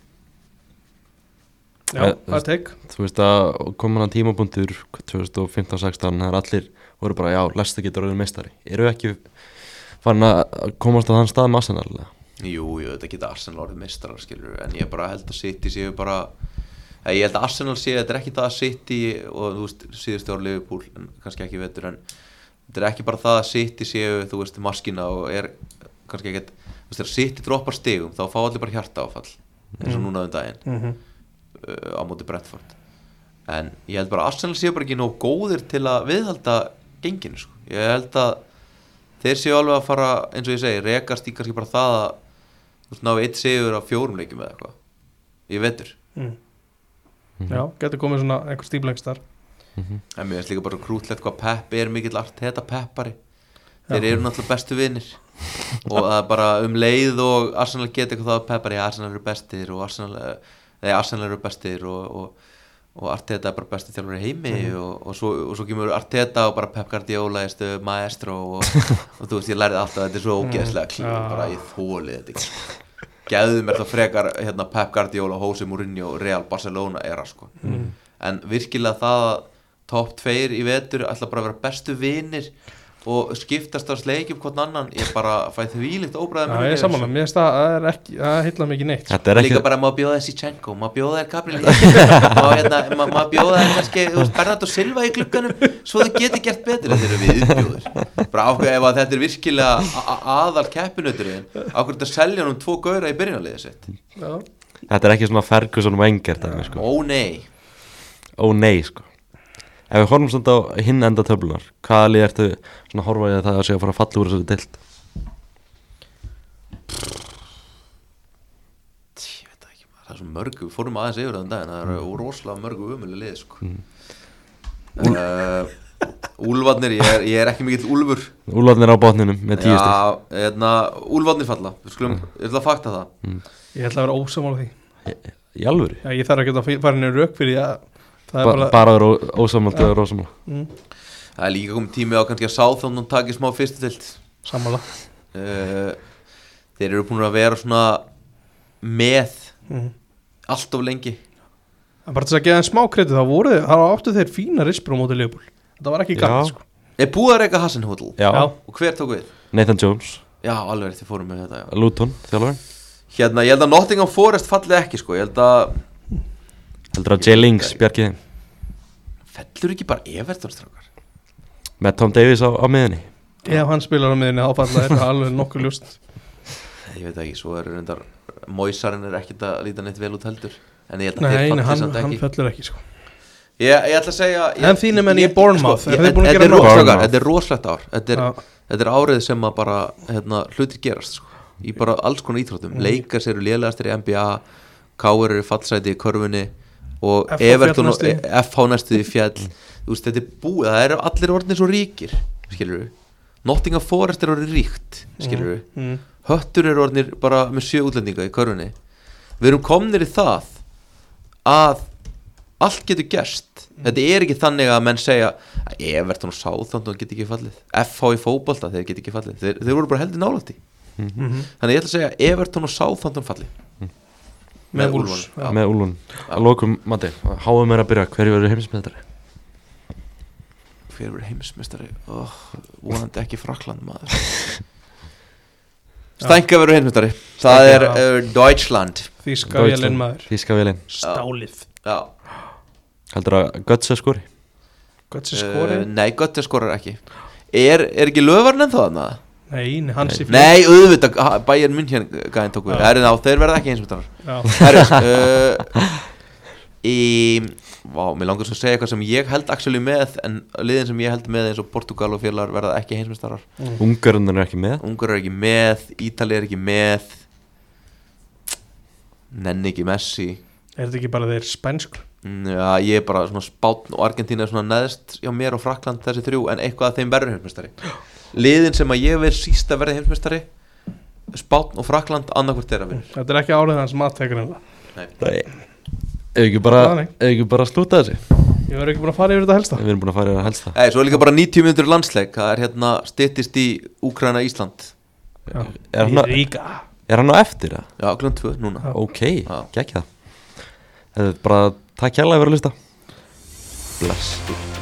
Já, það er tek Þú veist að koma hann tímabundur 2015-16 það er allir voru bara já, Lesta getur orðið meistari Eru ekki farin að komast á þann stað með Arsenal eða? Jú, jú, þetta geta Arsenal orðið mestrar skilur en ég bara held að City séu bara ég held að Arsenal séu, þetta er ekki það að City og þú veist, síðustu ára Liverpool en kannski ekki vetur en þetta er ekki bara það að City séu, þú veist, maskina og er kannski ekkert þú veist, þegar City droppar stigum þá fá allir bara hjarta áfall eins og Mm. núna um daginn mm -hmm. uh, á móti Brentford en ég held bara að Arsenal séu bara ekki nóg góðir til að viðhalda genginu sko. ég held að þeir séu alveg að fara eins og ég segi, rekast í kannski bara það að þú veist, ná eitt sigur á fjórum leikjum eða eitthvað ég veitur, mm. Já, getur komið svona einhver stíflengstar en mér finnst líka bara krútlegt hvað Pep er mikill art þetta Peppari þeir Já. eru náttúrulega bestu vinnir og það er bara um leið og Arsenal geta eitthvað Peppari Arsenal eru bestir og Arsenal, eh, nei, Arsenal eru bestir og, og, og Arteta er bara besti þjálfur í heimi og, og, svo, og svo kemur Arteta og bara Pep Guardiola er stöðu maestro og, og þú veist ég lærið alltaf þetta er svo ógeðslega klíð Já. bara ég þóli þetta ekki. Gæðum er það frekar hérna, Pep Guardiola, Jose Mourinho, Real Barcelona era sko. En virkilega það að top 2 í vetur ætla bara að vera bestu vinir og skiptast á sleikjum hvort annan ég bara fæ því líkt óbræðið Já, ég er samanlega, mér finnst það það er ekki, það heitla mikið neitt sko. Er ekki líka bara má bjóða þessi Tjenko má bjóða þér Gabriel má, hérna, bjóða þér kannski Bernardo Silva í glugganum svo þau geti gert betur þetta eru viðbjóður bara ákveð ef að þetta er virkilega aðal keppinuturinn ákveð þetta selja hann um tvo gauðra í byrjunarliðið sitt? Já, Þetta er ekki svona Ferguson og Wenger dæmi, sko. ó nei. Ó nei sko Ef við horfum svona á hinn enda töflunar Hvaða lið ertu svona að horfa í að það að segja að fara að falla úr þessu deild? Ég veit ekki maður, það er svo mörgu, við fórum aðeins yfir það um daginn það eru rosalega mörgu umulig lið sko. uh, Úlfarnir, ég er, ég er ekki mikill úlfur. Úlfarnir á botninum með tíu Já, hérna, Úlfarnir falla. Við skulum, ég ætla að fakta það. Ég ætla að vera ósamála því. Í alvöru? Já, ég þarf ekki að fara inn í rauk fyrir því að bara, Bara ósamalt og rósamalt mm, Það er líka komið tími á kannski að Sáþóndum taki smá fyrstu tilt samála uh, Þeir eru búin að vera svona með mm. allt of lengi. En bara til að geða þeim smá kredit þá voru þeir, þá áttu þeir fína rispur á móti Leopold Þetta var ekki galt sko. Er búið að reyka Já. Og hver tók við? Nathan Jones, Já, alveg þið fórum með þetta já. Luton, þjálfur Hérna, ég held að Nottingham Forest falli ekki sko. Ég held að Heldur að J. Links bjargi þeim Fellur ekki bara Everton strákar Með Tom Davies á, á miðunni Ef hann spilar á miðinni þá falla þeir alveg nokkuð ljúst Ég veit ekki, svo eru reyndar Moisarinn er ekkit að líta neitt vel út heldur En ég held að Nei, falli hann, hann fellur ekki sko. Ég, ég ætla að segja ég, En þínir menn í Bournemouth, sko, þetta gera er nóg? rosalegt ár. Þetta er Þetta er, Já. þetta er árið sem að bara hérna, hlutir gerast sko. Í bara alls konar íþróttum Mm. Leikars eru lélegastir í NBA Káur eru fallsæti í körfunni Og Everton og í. FH næstu í fjall. Þú veist, þetta er búið Það eru allir orðinir svo ríkir Skilur við Nottingham Forest er orðið ríkt Skilur við mm. höttur eru orðnir bara með sjö útlendinga í körfunni. Við erum komnir í það að allt getur gerst. Þetta er ekki þannig að menn segja að Everton og Southampton get ekki fallið. FH í fótbolta, þeir get ekki fallið. Þeir, þeir voru bara heldur nálætti Mm þannig ég ætla að segja Everton og Southampton falli Með já. Með Úlun Að lokum, Matti, háum er að byrja. Hverju verður heimsmeðari? hver verður heimsmeistari? Oh, vonandi ekki Frakland maður. Stænka verður heimsmeistari. Það er uh, Deutschland. Þíska vélinn maður. Þíska vélinn Stálið. Já. Heldur að Götze skori? Gott sér Uh, skori nei, Götti skorar ekki. Er, er ekki löfarn en þá þarna? Nei, nei, hans í Nei, auðvitað, Bayern München gæðin tók við. Já. Herri, þá, þeir verða ekki eins og Já, Herri, uh, í Vá, mér langar svo að segja eitthvað sem ég held actually með En liðin sem ég held með eins og Portugal og félagar verða ekki heimsmeistarar Ungarinn er ekki með? Ungar er ekki með, Ítali er ekki með Nenni ekki Messi. Er þetta ekki bara þeir spænsk Mm, Já, ég er bara svona Spátn og Argentína er svona neðst hjá mér og Frakland þessi þrjú en eitthvað að þeim verður heimsmeistari Liðin sem að ég verð síst að verða heimsmeistari Spátn og Frakland annarkvort þeirra vinnur Þetta er ekki árið hans mattekur Ef ekki bara, ef ekki bara slúta þessi Ég verður ekki búin að fara yfir þetta helsta. Við erum búin að fara yfir að helsta. Nei, svo er líka bara 90 minnur landsleik. Það er hérna styttist í Úkraina Ísland Já. Er hann, á, Ríka er hann á eftir það? Já, klun 2 núna. Já. Ok, Já. gekk það Þetta er bara takk að vera að lista Bless